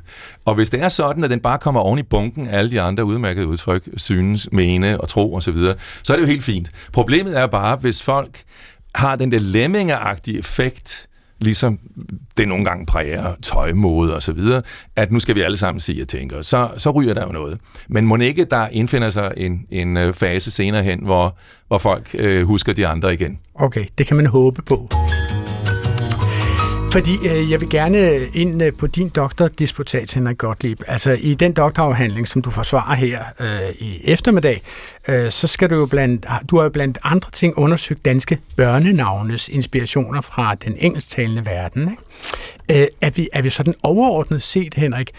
E: Og hvis det er sådan, at den bare kommer oven i bunken af alle de andre udmærkede udtryk, synes, mene og tro osv., så, videre, så er det jo helt fint. Problemet er bare, hvis folk har den der lemmingeragtige effekt ligesom det nogle gange præger tøjmode og så videre, at nu skal vi alle sammen sige og tænke, så, så ryger der jo noget. Men må ikke, der indfinder sig en, en øh, fase senere hen, hvor, hvor folk øh, husker de andre igen.
D: Okay, det kan man håbe på. Fordi øh, jeg vil gerne ind øh, på din doktordisputat, Henrik Gottlieb. Altså i den doktorafhandling, som du forsvarer her øh, i eftermiddag, øh, så skal du jo blandt, du har jo blandt andre ting undersøgt danske børnenavnes inspirationer fra den engelsktalende verden. Ikke? Øh, er, vi, er vi sådan overordnet set, Henrik,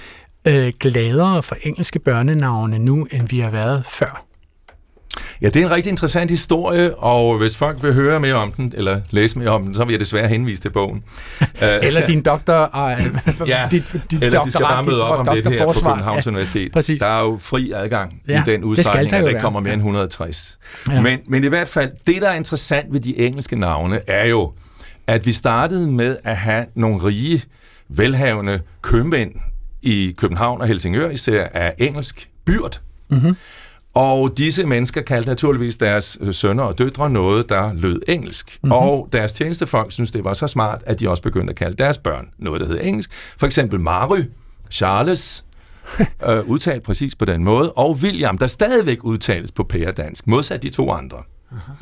D: øh, gladere for engelske børnenavne nu, end vi har været før?
E: Ja, det er en rigtig interessant historie, og hvis folk vil høre mere om den, eller læse mere om den, så vil jeg desværre henvise til bogen. [LAUGHS]
D: eller din doktor... Uh,
E: ja, dit, dit eller de skal bare møde op om lidt her på Københavns ja, Universitet. Præcis. Der er jo fri adgang ja, i den udstrækning, at der ikke kommer mere end 160. Ja. Men, men i hvert fald, det der er interessant ved de engelske navne, er jo, at vi startede med at have nogle rige, velhavende købmænd i København og Helsingør, især af engelsk byrd. Mm-hmm. Og disse mennesker kaldte naturligvis deres sønner og døtre noget, der lød engelsk. Mm-hmm. Og deres tjenestefolk synes det var så smart, at de også begyndte at kalde deres børn noget, der hed engelsk. For eksempel Mary, Charles, [LAUGHS] øh, udtalt præcis på den måde, og William, der stadigvæk udtales på pæredansk, modsat de to andre. Uh-huh.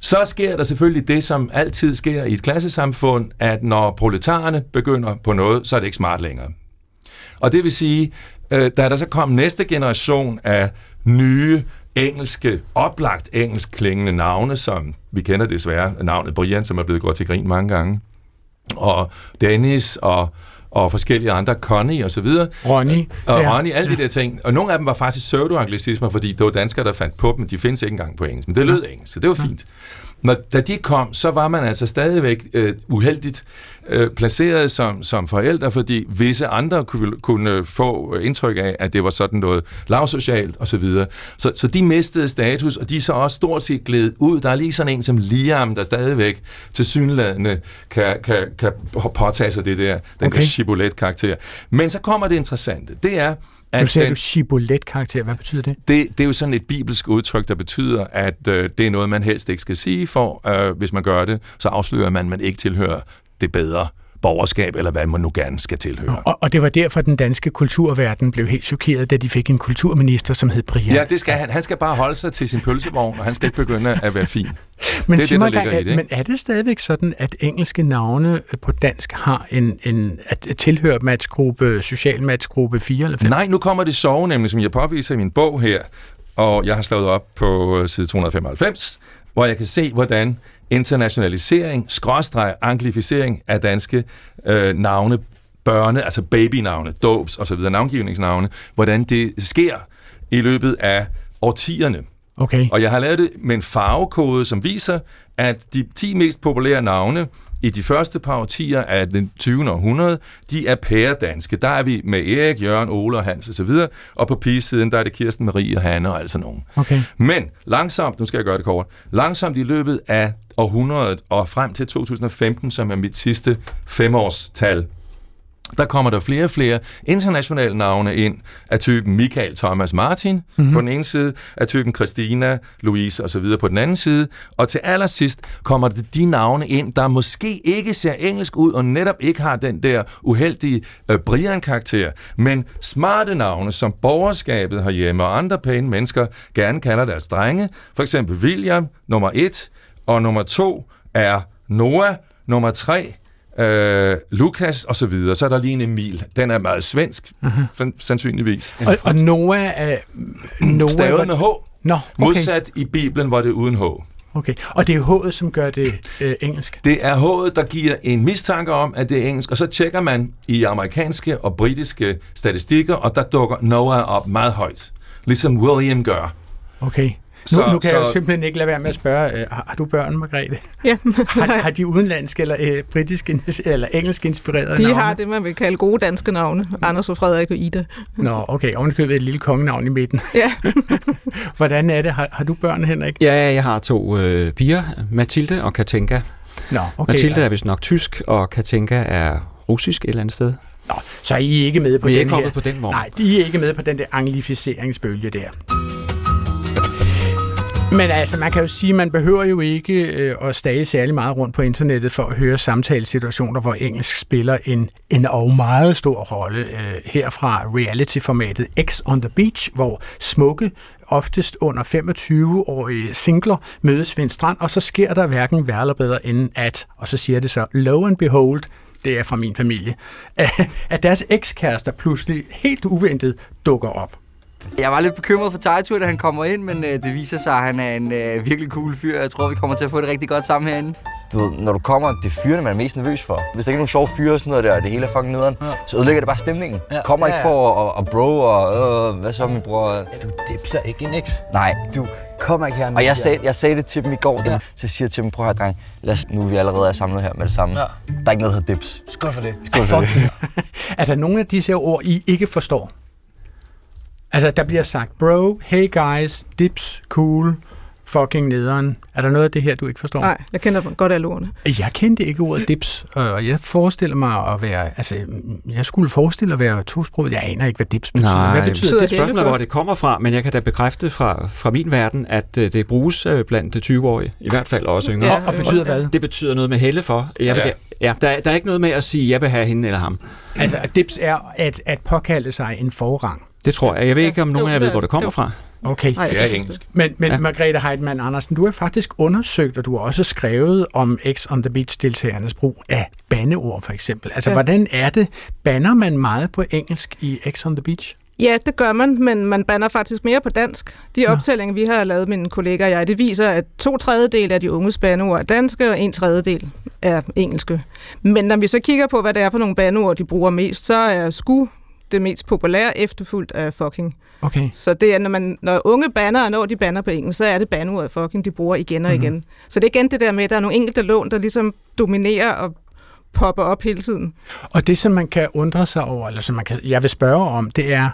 E: Så sker der selvfølgelig det, som altid sker i et klassesamfund, at når proletarerne begynder på noget, så er det ikke smart længere. Og det vil sige, øh, da der så kom næste generation af nye engelske, oplagt engelsk klingende navne, som vi kender desværre navnet Brian, som er blevet gået til grin mange gange, og Dennis og og forskellige andre, Connie og så videre.
D: Ronny.
E: Og ja. Ronny, alle de der ting. Og nogle af dem var faktisk pseudo-anglicismer, fordi det var danskere, der fandt på dem. De findes ikke engang på engelsk, men det lød engelsk, så det var fint. Når, da de kom, så var man altså stadigvæk øh, uheldigt øh, placeret som, som forældre, fordi visse andre kunne, kunne få indtryk af, at det var sådan noget lavsocialt osv. Så, videre. så Så de mistede status, og de er så også stort set glædet ud. Der er lige sådan en som Liam, der stadigvæk til synlædende kan, kan, kan påtage sig det der, den okay. der Chibolet-karakter. Men så kommer det interessante. Det er,
D: at nu sagde den, du Chibolet-karakter. Hvad betyder det?
E: det? Det er jo sådan et bibelsk udtryk, der betyder, at øh, det er noget, man helst ikke skal sige, for øh, hvis man gør det, så afslører man, at man ikke tilhører det bedre borgerskab, eller hvad man nu gerne skal tilhøre.
D: Og, og det var derfor, den danske kulturverden blev helt chokeret, da de fik en kulturminister, som hed Brian.
E: Ja, det skal han. Han skal bare holde sig til sin pølsevogn, og han skal ikke begynde at være fin.
D: men, det er det, der i det. Men er det stadigvæk sådan, at engelske navne på dansk har en, en at tilhøre matchgruppe, social matchgruppe 4 eller 5?
E: Nej, nu kommer det sove, nemlig som jeg påviser i min bog her, og jeg har slået op på side 295, hvor jeg kan se, hvordan internationalisering, skråstreg, anglificering af danske øh, navne, børne, altså babynavne, dobs osv., navngivningsnavne, hvordan det sker i løbet af årtierne.
D: Okay.
E: Og jeg har lavet det med en farvekode, som viser, at de 10 mest populære navne i de første par årtier af den 20. århundrede, de er pæredanske. Der er vi med Erik, Jørgen, Ole og Hans osv., og, og på pigesiden, der er det Kirsten Marie og Hanne og altså nogen.
D: Okay.
E: Men langsomt, nu skal jeg gøre det kort, langsomt i løbet af århundredet og frem til 2015, som er mit sidste femårstal, der kommer der flere og flere internationale navne ind af typen Michael Thomas Martin mm-hmm. på den ene side, af typen Christina, Louise osv. på den anden side, og til allersidst kommer der de navne ind, der måske ikke ser engelsk ud, og netop ikke har den der uheldige øh, Brian-karakter, men smarte navne, som borgerskabet herhjemme og andre pæne mennesker gerne kalder deres drenge, for eksempel William, nummer et, og nummer to er Noah, nummer tre øh, Lukas og så videre. Så er der lige en Emil. Den er meget svensk, uh-huh. sandsynligvis.
D: Og, og Noah er...
E: Noah Stavet med H.
D: Nå, okay.
E: Modsat i Bibelen, hvor det er uden H.
D: Okay, og det er H'et, som gør det øh, engelsk?
E: Det er H'et, der giver en mistanke om, at det er engelsk, og så tjekker man i amerikanske og britiske statistikker, og der dukker Noah op meget højt, ligesom William gør.
D: Okay. Så, nu, nu kan så, jeg jo simpelthen ikke lade være med at spørge, øh, har, du børn, Margrethe?
F: Ja.
D: har, har de udenlandske eller øh, britiske eller engelsk inspirerede
F: De
D: navne?
F: har det, man vil kalde gode danske navne. Anders og Frederik og Ida.
D: Nå, okay. Ovenikøbet et lille kongenavn i midten.
F: Ja. [LAUGHS]
D: Hvordan er det? Har, har du børn, Henrik?
A: Ja, jeg har to øh, piger, Mathilde og Katinka.
D: Nå, okay.
A: Mathilde er vist nok tysk, og Katinka er russisk et eller andet sted.
D: Nå, så er I ikke med på
A: Vi er
D: den
A: ikke
D: her?
A: på den vogn.
D: Nej, de er ikke med på den der anglificeringsbølge der. Men altså, man kan jo sige, man behøver jo ikke øh, at stage særlig meget rundt på internettet for at høre samtalesituationer, hvor engelsk spiller en, en og meget stor rolle. Øh, her fra reality-formatet X on the Beach, hvor smukke, oftest under 25-årige singler mødes ved en strand, og så sker der hverken værre eller bedre end at, og så siger det så, lo and behold, det er fra min familie, [LAUGHS] at deres ekskærester pludselig helt uventet dukker op.
H: Jeg var lidt bekymret for Tejtur, da han kommer ind, men øh, det viser sig, at han er en øh, virkelig cool fyr. Jeg tror, vi kommer til at få det rigtig godt sammen herinde. Du ved, når du kommer, det er fyrene, man er mest nervøs for. Hvis der ikke er nogen sjove fyre og sådan noget der, og det hele er fucking nederen, ja. så ødelægger det bare stemningen. Ja. Kommer ikke for at, at bro og øh, hvad så, min bror? Ja,
I: du dipser ikke en eks.
H: Nej.
I: Du kommer ikke her.
H: Og jeg sagde, jeg sagde det til dem i går, ja. så siger jeg til dem, prøv at dreng, lad os, nu er vi allerede er samlet her med det samme. Ja. Der er ikke noget, der hedder dips.
I: Skål for det.
H: Skål for det. [LAUGHS]
D: er der nogle af disse ord, I ikke forstår? Altså, der bliver sagt, bro, hey guys, dips, cool, fucking nederen. Er der noget af det her, du ikke forstår?
F: Nej, jeg kender godt alle ordene.
D: Jeg kendte ikke ordet dips, og jeg forestiller mig at være, altså, jeg skulle forestille at være tosproget. Jeg aner ikke, hvad dips betyder.
A: Nej,
D: hvad betyder
A: det? Det er hvor det kommer fra, men jeg kan da bekræfte fra, fra min verden, at øh, det bruges øh, blandt det 20-årige, i hvert fald også yngre.
D: Ja, og betyder hvad?
A: Det betyder noget med helle for. Jeg vil, ja. ja der, der er ikke noget med at sige, jeg vil have hende eller ham.
D: Altså, dips er at, at påkalde sig en forrang.
A: Det tror jeg. Jeg ved ikke, om nogen af jer ved, hvor det kommer fra.
D: Okay.
E: Det er engelsk.
D: Men, men ja. Margrethe Heidmann Andersen, du har faktisk undersøgt, og du har også skrevet om X on the Beach-deltagernes brug af bandeord, for eksempel. Altså, ja. hvordan er det? Banner man meget på engelsk i X on the Beach?
F: Ja, det gør man, men man banner faktisk mere på dansk. De optællinger, vi har lavet, mine kollegaer og jeg, det viser, at to tredjedel af de unge bandeord er danske, og en tredjedel er engelske. Men når vi så kigger på, hvad det er for nogle bandeord, de bruger mest, så er sku det mest populære, efterfulgt af fucking.
D: Okay.
F: Så det er, når, man, når unge banner, og når de banner på engelsk, så er det bandeordet fucking, de bruger igen og mm-hmm. igen. Så det er igen det der med, at der er nogle enkelte lån, der ligesom dominerer og popper op hele tiden.
D: Og det, som man kan undre sig over, eller som man kan, jeg vil spørge om, det er,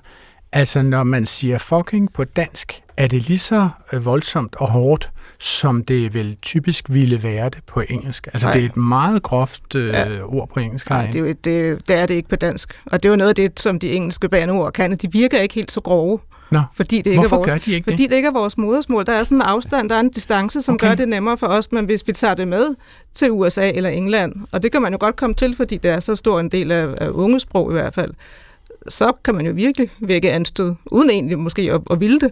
D: altså når man siger fucking på dansk, er det lige så øh, voldsomt og hårdt, som det vel typisk ville være det på engelsk? Altså, Nej. det er et meget groft øh, ja. ord på engelsk.
F: Nej, det, det, det er det ikke på dansk. Og det er jo noget af det, som de engelske baneord kan. De virker ikke helt så grove.
D: Nå,
F: fordi det ikke
D: hvorfor
F: er vores,
D: gør de ikke
F: Fordi det? det ikke er vores modersmål. Der er sådan en afstand, der er en distance, som okay. gør det nemmere for os, men hvis vi tager det med til USA eller England, og det kan man jo godt komme til, fordi det er så stor en del af, af ungesprog i hvert fald, så kan man jo virkelig vække anstød, uden egentlig måske at, at ville det.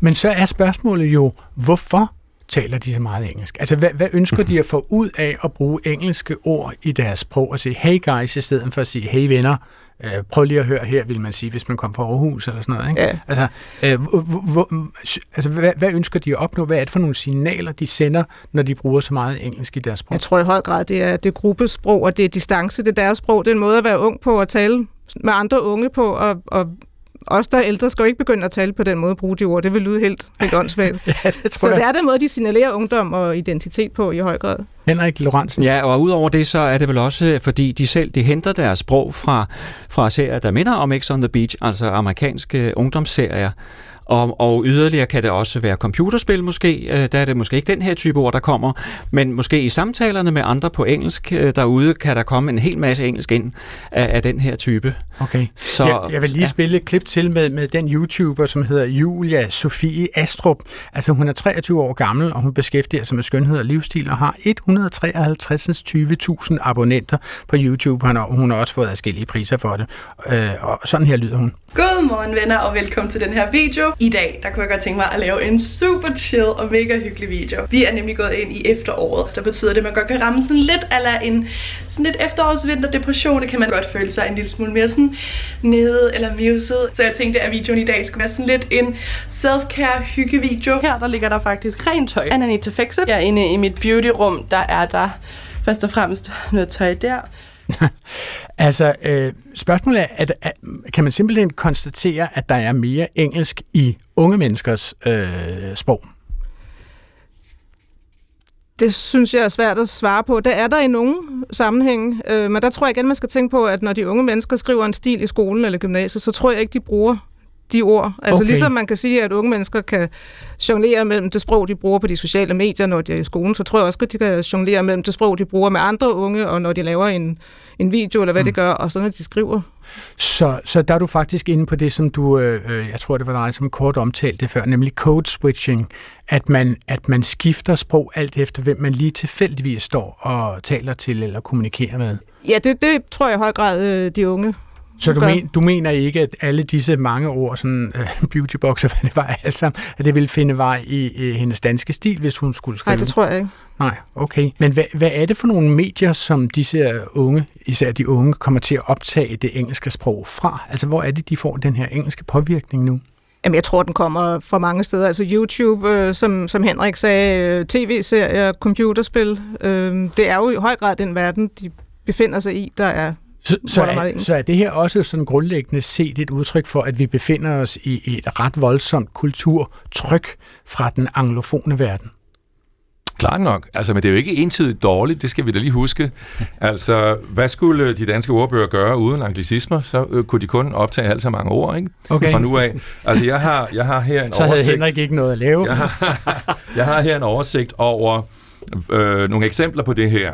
D: Men så er spørgsmålet jo, hvorfor taler de så meget engelsk? Altså, hvad, hvad ønsker de at få ud af at bruge engelske ord i deres sprog og sige hey guys, i stedet for at sige hey venner? Øh, prøv lige at høre her, vil man sige, hvis man kommer fra Aarhus eller sådan noget. Ikke?
F: Ja.
D: Altså, øh, hvor, altså hvad, hvad ønsker de at opnå? Hvad er det for nogle signaler, de sender, når de bruger så meget engelsk i deres sprog?
F: Jeg tror i høj grad, det er, det gruppesprog, og det er distance, det er deres sprog. Det er en måde at være ung på, at tale med andre unge på, og, og os, der er ældre, skal jo ikke begynde at tale på den måde bruge de ord. Det vil lyde helt, helt åndssvagt. [LAUGHS]
D: ja, det tror
F: så jeg. det er den måde, de signalerer ungdom og identitet på i høj grad.
D: Henrik Lorentzen.
A: Ja, og udover det, så er det vel også, fordi de selv de henter deres sprog fra, fra serier, der minder om X on the Beach, altså amerikanske ungdomsserier. Og, og yderligere kan det også være computerspil måske. Øh, der er det måske ikke den her type ord, der kommer. Men måske i samtalerne med andre på engelsk øh, derude, kan der komme en hel masse engelsk ind af, af den her type.
D: Okay. Så, jeg, jeg vil lige ja. spille et klip til med, med den YouTuber, som hedder Julia Sofie Astrup. Altså hun er 23 år gammel, og hun beskæftiger sig med skønhed og livsstil, og har 153.000 abonnenter på YouTube, og hun har også fået forskellige priser for det. Øh, og sådan her lyder hun.
J: Godmorgen venner, og velkommen til den her video. I dag, der kunne jeg godt tænke mig at lave en super chill og mega hyggelig video. Vi er nemlig gået ind i efteråret, så der betyder det, at man godt kan ramme sådan lidt eller en sådan lidt efterårsvinterdepression. Det kan man godt føle sig en lille smule mere sådan nede eller muset. Så jeg tænkte, at videoen i dag skulle være sådan lidt en self-care hyggevideo. Her der ligger der faktisk rent tøj. And I need to fix it. Jeg er inde i mit beautyrum, der er der først og fremmest noget tøj der. [LAUGHS]
D: altså, øh, spørgsmålet er, at, at, kan man simpelthen konstatere, at der er mere engelsk i unge menneskers øh, sprog?
F: Det synes jeg er svært at svare på. Det er der i nogle sammenhænge, øh, men der tror jeg igen, man skal tænke på, at når de unge mennesker skriver en stil i skolen eller gymnasiet, så tror jeg ikke, de bruger de ord. Altså
D: Okay.
F: ligesom man kan sige, at unge mennesker kan jonglere mellem det sprog, de bruger på de sociale medier, når de er i skolen, så tror jeg også, at de kan jonglere mellem det sprog, de bruger med andre unge, og når de laver en, en video, eller hvad mm. de gør, og så når de skriver.
D: Så, så der er du faktisk inde på det, som du, øh, øh, jeg tror det var dig, som kort omtalte før, nemlig code switching, at man, at man skifter sprog alt efter, hvem man lige tilfældigvis står og taler til eller kommunikerer med.
F: Ja, det, det tror jeg i høj grad, øh, de unge
D: Så du,
F: gør.
D: men, du mener ikke, at alle disse mange ord, sådan [LAUGHS] øh, beautybox og hvad det var [LAUGHS] alt sammen, at det ville finde vej i øh, hendes danske stil, hvis hun skulle skrive?
F: Nej, det tror jeg ikke.
D: Nej, okay. Men hvad, hvad er det for nogle medier, som disse unge, især de unge, kommer til at optage det engelske sprog fra? Altså, hvor er det, de får den her engelske påvirkning nu?
F: Jamen, jeg tror, den kommer fra mange steder. Altså YouTube, øh, som, som Henrik sagde, øh, tv-serier, computerspil. Øh, det er jo i høj grad den verden, de befinder sig i, der er
D: Så, så,
F: er
D: så er det her også sådan grundlæggende set et udtryk for, at vi befinder os i et ret voldsomt kulturtryk fra den anglofone verden?
E: Klart nok. Altså, men det er jo ikke entydigt dårligt, det skal vi da lige huske. Altså, hvad skulle de danske ordbøger gøre uden anglicismer? Så øh, kunne de kun optage alt så mange ord, ikke?
D: Okay.
E: Fra nu af. Altså, jeg har, jeg har her en
D: Så havde
E: oversigt.
D: Henrik ikke noget at lave.
E: Jeg har, [LAUGHS] jeg har her en oversigt over øh, nogle eksempler på det her.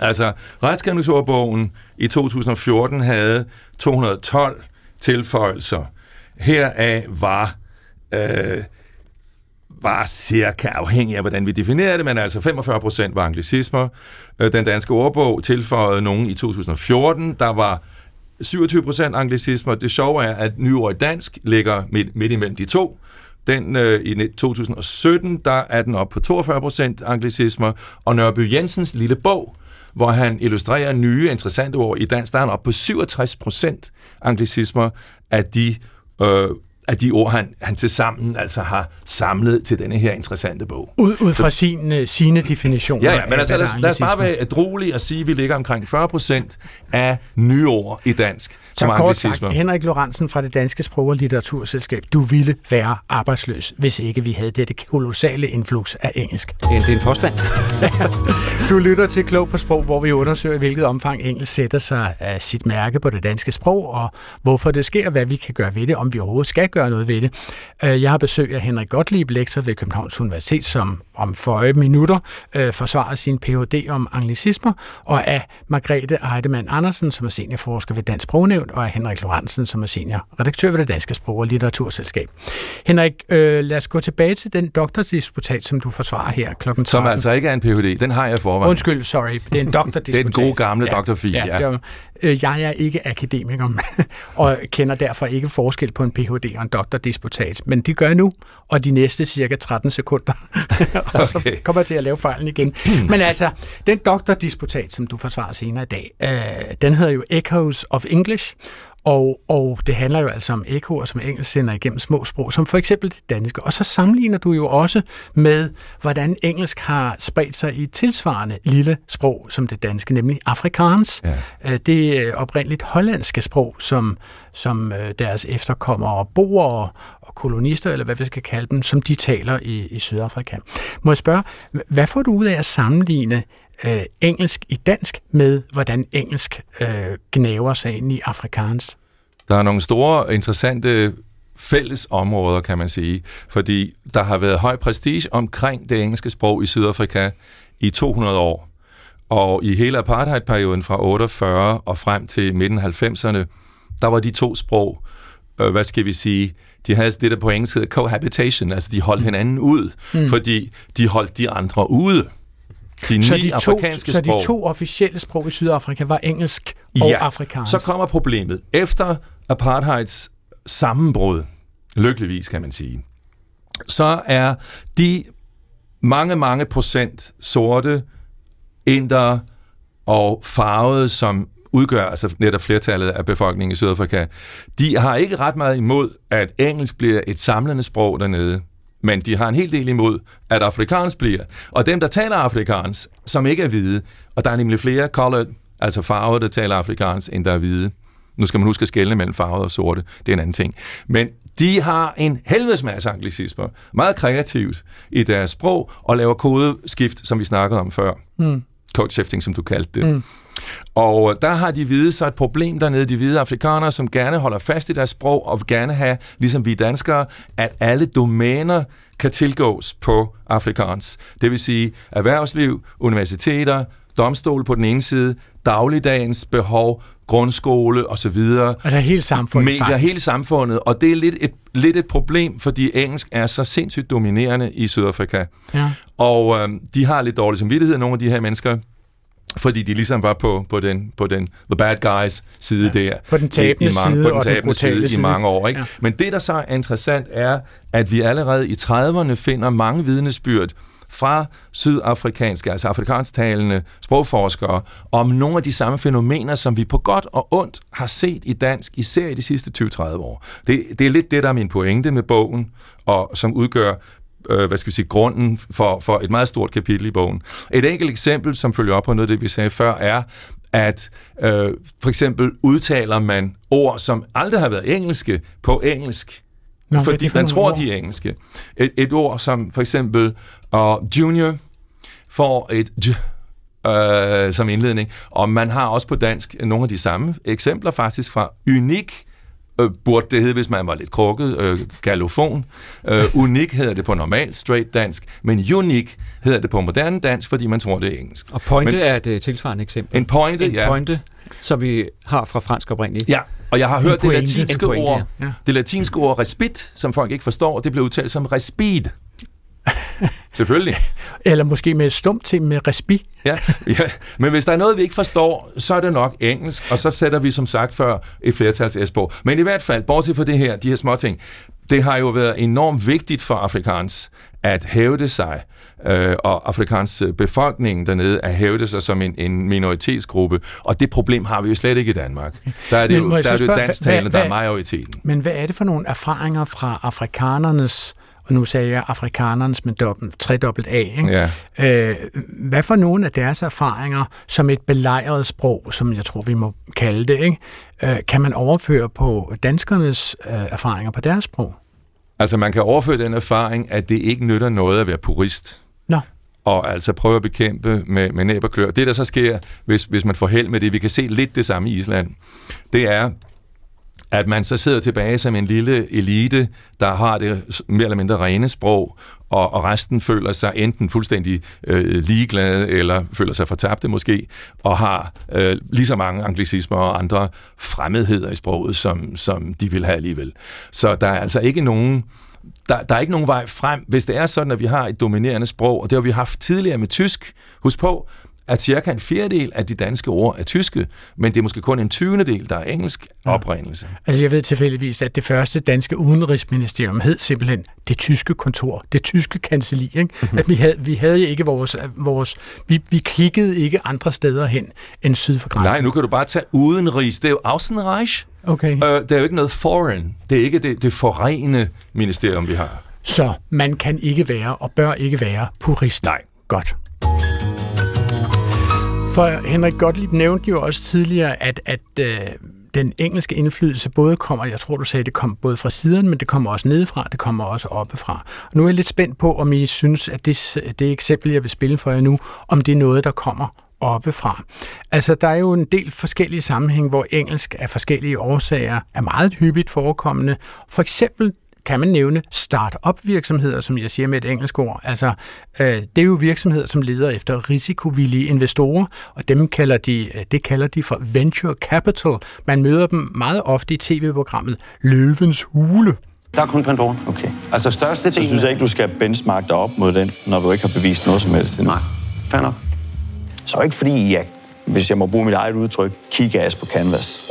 E: Altså, retskrivningsordbogen i 2014 havde 212 tilføjelser. Heraf var, øh, var cirka afhængig af, hvordan vi definerer det, men altså 45 procent var anglicismer. Øh, den danske ordbog tilføjede nogen i 2014, der var 27 procent anglicismer. Det sjove er, at nyord dansk ligger midt, midt imellem de to. Den øh, i 2017, der er den op på 42 procent anglicismer, og Nørby Jensens lille bog, hvor han illustrerer nye, interessante ord i dansk, der er han op på 67 procent anglicismer af de, øh, af de ord, han, han til sammen altså har samlet til denne her interessante bog.
D: Ud, ud fra sin, øh, sine definitioner.
E: Ja, ja, men altså, lad, os- lad os bare være ædruelige og sige, at vi ligger omkring 40 procent af nye ord i dansk
D: Så
E: som
D: kort sagt, Henrik Lorentzen fra det Danske Sprog- og Litteraturselskab, du ville være arbejdsløs, hvis ikke vi havde dette kolossale influx af engelsk.
A: Det er en, påstand. [LAUGHS]
D: Du lytter til Klog på Sprog, hvor vi undersøger, i hvilket omfang engelsk sætter sig af sit mærke på det danske sprog, og hvorfor det sker, hvad vi kan gøre ved det, om vi overhovedet skal gøre noget ved det. Øh, Jeg har besøg af Henrik Gottlieb, lektor ved Københavns Universitet, som om føje minutter øh, forsvarer sin Ph.D. om anglicismer, og af Margrethe Heidemann Andersen, som er seniorforsker ved Dansk Sprognævn, og af Henrik Lorentzen, som er seniorredaktør ved det Danske Sprog- og Litteraturselskab. Henrik, øh, lad os gå tilbage til den doktordisputat, som du forsvarer her klokken 13.
E: Som altså ikke er en Ph.D. Den har jeg forvejen.
D: Undskyld, sorry. Det er en [LAUGHS] doktordisputat.
E: Det er den gode gamle doktorfil, ja.
D: det var- øh, Jeg er ikke akademiker, [LAUGHS] og kender derfor ikke forskel på en Ph.D. og en doktordisputat. Men det gør jeg nu, og de næste cirka 13 sekunder. [LAUGHS] og så
E: Okay.
D: kommer jeg til at lave fejlen igen. [CLEARS THROAT] Men altså, den doktordisputat, som du forsvarer senere i dag, øh, den hedder jo Echoes of English, og, og det handler jo altså om ekoer, som engelsk sender igennem små sprog, som for eksempel det danske. Og så sammenligner du jo også med, hvordan engelsk har spredt sig i et tilsvarende lille sprog som det danske, nemlig afrikaans. Ja. Det øh, oprindeligt hollandske sprog, som, som øh, deres efterkommere bor og, og kolonister, eller hvad vi skal kalde dem, som de taler i, i Sydafrika. Må jeg spørge, hvad får du ud af at sammenligne øh, engelsk i dansk med, hvordan engelsk øh, gnaver sig ind i afrikaans?
E: Der er nogle store, interessante fælles områder, kan man sige, fordi der har været høj prestige omkring det engelske sprog i Sydafrika i 200 år. Og i hele apartheidperioden fra 48 og frem til midten af 90'erne, der var de to sprog, øh, hvad skal vi sige, de havde det, der på engelsk hedder cohabitation, altså de holdt hinanden ud,
D: Mm.
E: mm. fordi de holdt de andre ude. De ni
D: så de, to,
E: afrikanske
D: så
E: sprog.
D: de to officielle sprog i Sydafrika var engelsk og
E: ja,
D: afrikansk.
E: så kommer problemet. Efter apartheids sammenbrud, lykkeligvis kan man sige, så er de mange, mange procent sorte indere og farvede, som udgør altså netop flertallet af befolkningen i Sydafrika, de har ikke ret meget imod, at engelsk bliver et samlende sprog dernede. Men de har en hel del imod, at afrikansk bliver. Og dem, der taler afrikansk, som ikke er hvide, og der er nemlig flere colored, altså farvede, der taler afrikansk, end der er hvide. Nu skal man huske at skelne mellem farvede og sorte. Det er en anden ting. Men de har en helvedes masse anglicismer. Meget kreativt i deres sprog, og laver kodeskift, som vi snakkede om før.
D: Mm
E: code shifting, som du kaldte det. Mm. Og der har de hvide så et problem dernede, de hvide afrikanere, som gerne holder fast i deres sprog, og gerne have, ligesom vi danskere, at alle domæner kan tilgås på afrikansk. Det vil sige erhvervsliv, universiteter, domstol på den ene side, dagligdagens behov, grundskole osv.
D: Altså hele samfundet
E: Medier,
D: faktisk.
E: hele samfundet. Og det er lidt et, lidt et problem, fordi engelsk er så sindssygt dominerende i Sydafrika.
D: Ja.
E: Og øh, de har lidt dårlig samvittighed, nogle af de her mennesker, fordi de ligesom var på, på, den, på den the bad guys side ja, der.
D: På den tabende
E: i, i mange,
D: side
E: på den tabende side,
D: brutale
E: i
D: side.
E: mange år. Ikke?
D: Ja.
E: Men det, der så er interessant, er, at vi allerede i 30'erne finder mange vidnesbyrd fra sydafrikanske, altså afrikansktalende sprogforskere, om nogle af de samme fænomener, som vi på godt og ondt har set i dansk, især i de sidste 20-30 år. Det, det er lidt det, der er min pointe med bogen, og som udgør øh, hvad skal vi sige, grunden for, for et meget stort kapitel i bogen. Et enkelt eksempel, som følger op på noget af det, vi sagde før, er, at øh, for eksempel udtaler man ord, som aldrig har været engelske, på engelsk.
D: Nå,
E: fordi man tror,
D: ord?
E: de er engelske. Et, et ord som for eksempel uh, junior får et j, øh, som indledning, og man har også på dansk nogle af de samme eksempler faktisk fra unik, øh, burde det hedde, hvis man var lidt krukket, øh, galofon. Øh, unik hedder det på normal straight dansk, men unik hedder det på moderne dansk, fordi man tror, det er engelsk.
A: Og pointe
E: Men-
A: er et uh, tilsvarende eksempel.
E: En pointe,
A: en
E: ja.
A: pointe, som vi har fra fransk oprindeligt.
E: Ja, og jeg har hørt det
A: pointe.
E: latinske
A: En pointe,
E: ord,
A: ja.
E: det latinske ord respit, som folk ikke forstår, det bliver udtalt som respid. [LAUGHS] Selvfølgelig.
D: Eller måske med et stumt til med respi.
E: Ja, ja, men hvis der er noget, vi ikke forstår, så er det nok engelsk, og så sætter vi som sagt før et flertals S på. Men i hvert fald, bortset fra det her, de her små ting, det har jo været enormt vigtigt for afrikans at hævde sig, øh, og afrikans befolkning dernede at hævde sig som en, en minoritetsgruppe, og det problem har vi jo slet ikke i Danmark. Der er det
D: Men
E: jo, der er jo dansktalende, der er majoriteten.
D: Men hvad er det for nogle erfaringer fra afrikanernes, nu sagde jeg afrikanernes med dobbelt, tredobbelt A, ikke?
E: Ja.
D: Øh, hvad for nogle af deres erfaringer som et belejret sprog, som jeg tror, vi må kalde det, ikke? Øh, kan man overføre på danskernes øh, erfaringer på deres sprog?
E: Altså man kan overføre den erfaring, at det ikke nytter noget at være purist.
D: Nå.
E: Og altså prøve at bekæmpe med, med næb og klør. Det, der så sker, hvis, hvis man får held med det, vi kan se lidt det samme i Island, det er, at man så sidder tilbage som en lille elite, der har det mere eller mindre rene sprog, og, og resten føler sig enten fuldstændig øh, ligeglade, eller føler sig fortabte måske, og har øh, lige så mange anglicismer og andre fremmedheder i sproget, som, som de vil have alligevel. Så der er altså ikke nogen der, der er ikke nogen vej frem, hvis det er sådan, at vi har et dominerende sprog, og det har vi haft tidligere med tysk. Husk på, at cirka en fjerdedel af de danske ord er tyske, men det er måske kun en tyvendedel, der er engelsk oprindelse.
D: Altså jeg ved tilfældigvis, at det første danske udenrigsministerium hed simpelthen det tyske kontor, det tyske kancelli. Ikke?
E: Mhm.
D: At vi havde, vi havde ikke vores, vores vi, vi kiggede ikke andre steder hen end syd for grænsen.
E: Nej, nu kan du bare tage udenrigs. Det er jo Außenreich.
D: Okay.
E: Øh, det er jo ikke noget foreign. Det er ikke det, det forene ministerium, vi har.
D: Så man kan ikke være og bør ikke være purist.
E: Nej.
D: Godt. For Henrik Gottlieb nævnte jo også tidligere, at, at øh, den engelske indflydelse både kommer, jeg tror du sagde, det kom både fra siden, men det kommer også nedefra, det kommer også oppefra. Og nu er jeg lidt spændt på, om I synes, at det, det eksempel, jeg vil spille for jer nu, om det er noget, der kommer oppefra. Altså, der er jo en del forskellige sammenhæng, hvor engelsk af forskellige årsager er meget hyppigt forekommende. For eksempel kan man nævne start-up virksomheder, som jeg siger med et engelsk ord. Altså, øh, det er jo virksomheder, som leder efter risikovillige investorer, og dem kalder de, øh, det kalder de for venture capital. Man møder dem meget ofte i tv-programmet Løvens Hule.
K: Der er kun Pandora. Okay. Altså største
L: Så synes jeg ikke, du skal benchmarke dig op mod den, når du ikke har bevist noget som helst endnu.
K: Nej, fair nok.
L: Så ikke fordi jeg, hvis jeg må bruge mit eget udtryk, kigger på canvas.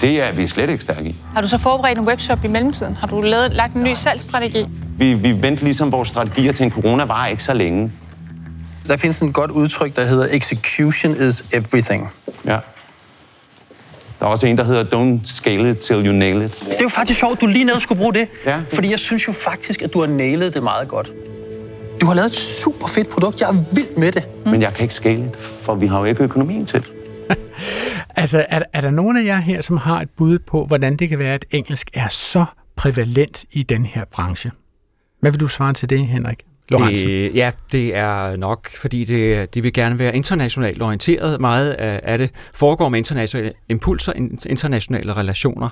K: Det er vi slet ikke stærke i.
M: Har du så forberedt en webshop i mellemtiden? Har du lavet, lagt en ny salgsstrategi?
K: Vi, vi vendte ligesom vores strategier til en corona var ikke så længe.
I: Der findes et godt udtryk, der hedder execution is everything.
K: Ja. Der er også en, der hedder don't scale it till you nail it.
I: Det er jo faktisk sjovt, du lige netop skulle bruge det.
K: Ja.
I: Fordi jeg synes jo faktisk, at du har nailet det meget godt. Du har lavet et super fedt produkt. Jeg er vild med det.
K: Men jeg kan ikke scale it, for vi har jo ikke økonomien til det. [LAUGHS]
D: Altså, er, er der nogen af jer her, som har et bud på, hvordan det kan være, at engelsk er så prævalent i den her branche? Hvad vil du svare til det, Henrik? Lorentzen?
A: Det, ja, det er nok, fordi det, de vil gerne være internationalt orienteret. Meget af, af det foregår med internationale impulser, internationale relationer,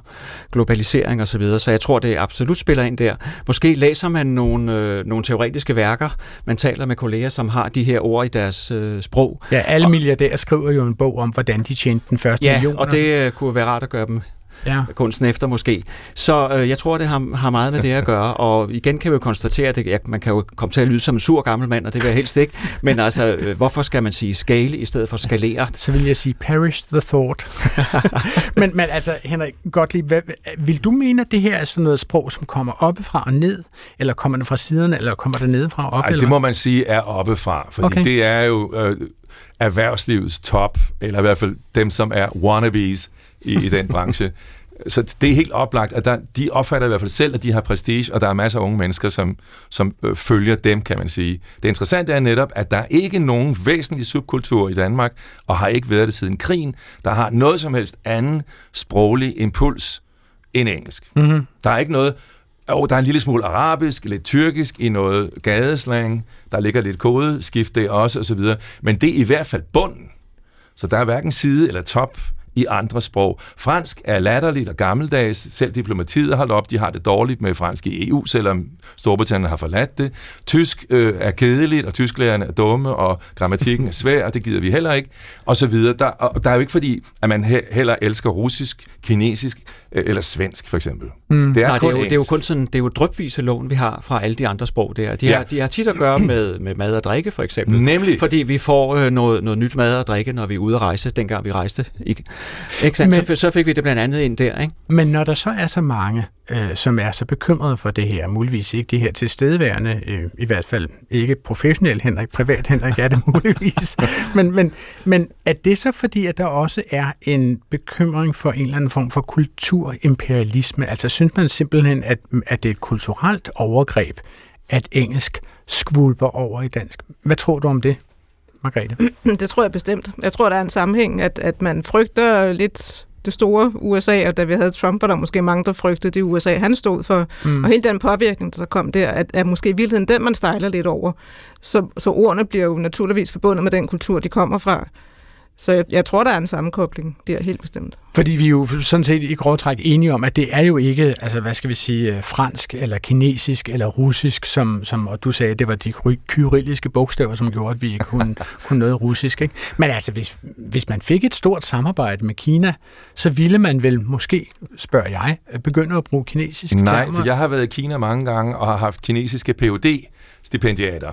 A: globalisering osv., så, videre. så jeg tror, det absolut spiller ind der. Måske læser man nogle, øh, nogle teoretiske værker, man taler med kolleger, som har de her ord i deres øh, sprog.
D: Ja, alle milliardærer skriver jo en bog om, hvordan de tjente den første
A: ja,
D: million.
A: og det øh, kunne være rart at gøre dem ja. kunsten efter måske. Så øh, jeg tror, det har, har meget med det at gøre, [LAUGHS] og igen kan vi jo konstatere, at det, ja, man kan jo komme til at lyde som en sur gammel mand, og det vil jeg helst ikke, men altså, øh, hvorfor skal man sige scale i stedet for skalere?
D: Så vil jeg sige perish the thought. [LAUGHS] men, men altså, Henrik Gottlieb, hvad, vil du mene, at det her er sådan noget sprog, som kommer oppefra og ned, eller kommer det fra siderne, eller kommer det nedefra og op?
E: Ej,
D: eller?
E: det må man sige er oppefra, fordi okay. det er jo øh, erhvervslivets top, eller i hvert fald dem, som er wannabes i, i den branche. Så det er helt oplagt, at der, de opfatter i hvert fald selv, at de har prestige, og der er masser af unge mennesker, som, som øh, følger dem, kan man sige. Det interessante er netop, at der er ikke nogen væsentlig subkultur i Danmark, og har ikke været det siden krigen, der har noget som helst anden sproglig impuls end engelsk.
D: Mm-hmm.
E: Der er ikke noget... Oh, der er en lille smule arabisk, lidt tyrkisk i noget gadeslang. Der ligger lidt kodeskift der også, osv. Men det er i hvert fald bunden. Så der er hverken side eller top i andre sprog. Fransk er latterligt og gammeldags. Selv diplomatiet har op. De har det dårligt med fransk i EU, selvom Storbritannien har forladt det. Tysk øh, er kedeligt, og tysklærerne er dumme, og grammatikken er svær, og det gider vi heller ikke. Og så videre. Der, og der er jo ikke fordi, at man he, heller elsker russisk, kinesisk øh, eller svensk, for eksempel.
A: Mm.
E: Det, er
A: Nej, det, er jo, det er jo kun sådan, det er jo drypvise lån, vi har fra alle de andre sprog der. De, ja. har, de har tit at gøre med, med mad og drikke, for eksempel.
E: Nemlig.
A: Fordi vi får øh, noget, noget nyt mad og drikke, når vi er ude at rejse, dengang vi rejste. Ikke? Ikke? Men, så, så fik vi det blandt andet ind der, ikke?
D: Men når der så er så mange, øh, som er så bekymrede for det her, muligvis ikke det her tilstedeværende, øh, i hvert fald ikke professionel Henrik, privat Henrik er det [LAUGHS] muligvis, men, men, men er det så fordi, at der også er en bekymring for en eller anden form for kulturimperialisme? Altså synes man simpelthen, at, at det er et kulturelt overgreb, at engelsk skvulper over i dansk? Hvad tror du om det? Margrethe? [CLEARS THROAT]
F: Det tror jeg bestemt. Jeg tror, der er en sammenhæng, at, at man frygter lidt det store USA, og da vi havde Trump, var der måske mange, der frygtede det USA, han stod for. Mm. Og hele den påvirkning, der så kom der, at, er måske i virkeligheden den, man stejler lidt over. Så, så ordene bliver jo naturligvis forbundet med den kultur, de kommer fra. Så jeg, jeg tror, der er en sammenkobling. Det er helt bestemt.
D: Fordi vi er jo sådan set i grovtræk enige om, at det er jo ikke, altså hvad skal vi sige, fransk eller kinesisk eller russisk, som, som og du sagde, det var de kyrilliske bogstaver, som gjorde, at vi ikke kunne, [LAUGHS] kunne noget russisk. Ikke? Men altså, hvis, hvis man fik et stort samarbejde med Kina, så ville man vel måske, spørger jeg, begynde at bruge kinesiske
E: Nej,
D: termer?
E: for jeg har været i Kina mange gange og har haft kinesiske phd stipendiater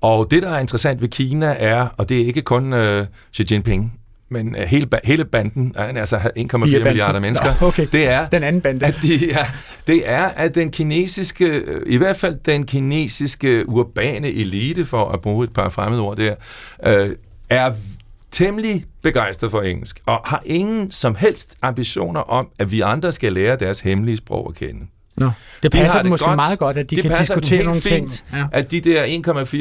E: og det, der er interessant ved Kina er, og det er ikke kun uh, Xi Jinping, men uh, hele, hele banden, altså 1,4 milliarder mennesker,
D: Nå, okay.
E: det er,
D: den anden bande.
E: At de, ja, det er, at den kinesiske, i hvert fald den kinesiske urbane elite, for at bruge et par fremmede ord der, uh, er temmelig begejstret for engelsk, og har ingen som helst ambitioner om, at vi andre skal lære deres hemmelige sprog at kende.
D: Nå, det passer de det måske godt. meget godt, at de
E: det
D: kan diskutere nogle ting.
E: Ja. At de der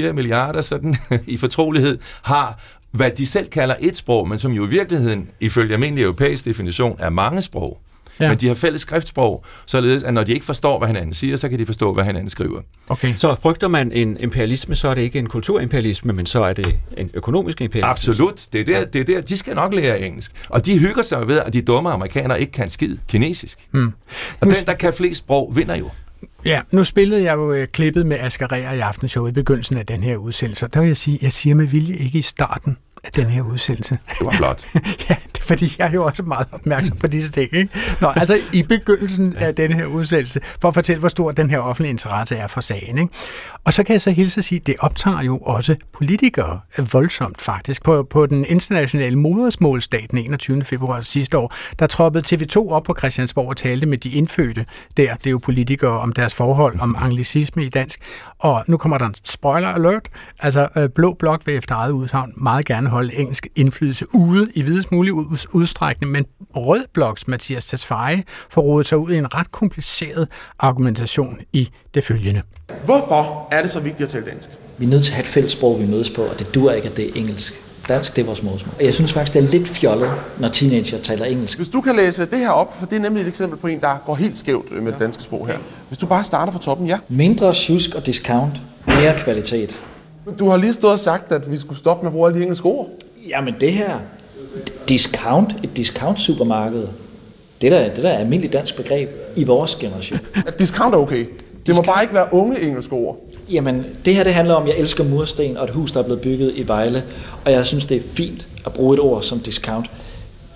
E: 1,4 milliarder sådan, [LAUGHS] i fortrolighed har, hvad de selv kalder et sprog, men som jo i virkeligheden, ifølge almindelig europæisk definition, er mange sprog. Ja. Men de har fælles skriftsprog, således at når de ikke forstår, hvad hinanden siger, så kan de forstå, hvad hinanden skriver.
A: Okay. Så frygter man en imperialisme, så er det ikke en kulturimperialisme, men så er det en økonomisk imperialisme?
E: Absolut. Det er der, det er der. De skal nok lære engelsk. Og de hygger sig ved, at de dumme amerikanere ikke kan skid kinesisk.
D: Hmm.
E: Og den, der kan flest sprog, vinder jo.
D: Ja, nu spillede jeg jo øh, klippet med Asger Rea i aftenshowet i begyndelsen af den her udsendelse. Der vil jeg sige, jeg siger med vilje ikke i starten af den her udsendelse.
E: Det var flot. [LAUGHS]
D: ja, det er fordi, jeg er jo også meget opmærksom på disse ting. Ikke? Nå, altså i begyndelsen af den her udsendelse, for at fortælle, hvor stor den her offentlige interesse er for sagen. Ikke? Og så kan jeg så hilse at sige, det optager jo også politikere voldsomt faktisk. På, på den internationale modersmålsdag den 21. februar sidste år, der troppede TV2 op på Christiansborg og talte med de indfødte der, det er jo politikere, om deres forhold, om anglicisme i dansk. Og nu kommer der en spoiler alert. Altså, Blå Blok vil efter eget udsagn meget gerne holde engelsk indflydelse ude i videst mulig udstrækning, men Rød Bloks Mathias Tesfaye får rodet sig ud i en ret kompliceret argumentation i det følgende.
N: Hvorfor er det så vigtigt at tale dansk?
B: Vi er nødt til at have et fælles sprog, vi mødes på, og det dur ikke, at det er engelsk. Dansk, det er vores modersmål. Jeg synes faktisk, det er lidt fjollet, når teenager taler engelsk.
N: Hvis du kan læse det her op, for det er nemlig et eksempel på en, der går helt skævt med det danske sprog her. Hvis du bare starter fra toppen, ja.
B: Mindre tjusk og discount, mere kvalitet.
N: Du har lige stået og sagt, at vi skulle stoppe med at bruge alle de engelske ord.
B: Jamen det her, discount, et discount supermarked, det der, det der er almindeligt dansk begreb i vores generation.
N: At discount er okay. Det må bare ikke være unge engelske ord.
B: Jamen, det her det handler om, at jeg elsker mursten og et hus, der er blevet bygget i Vejle, og jeg synes, det er fint at bruge et ord som discount,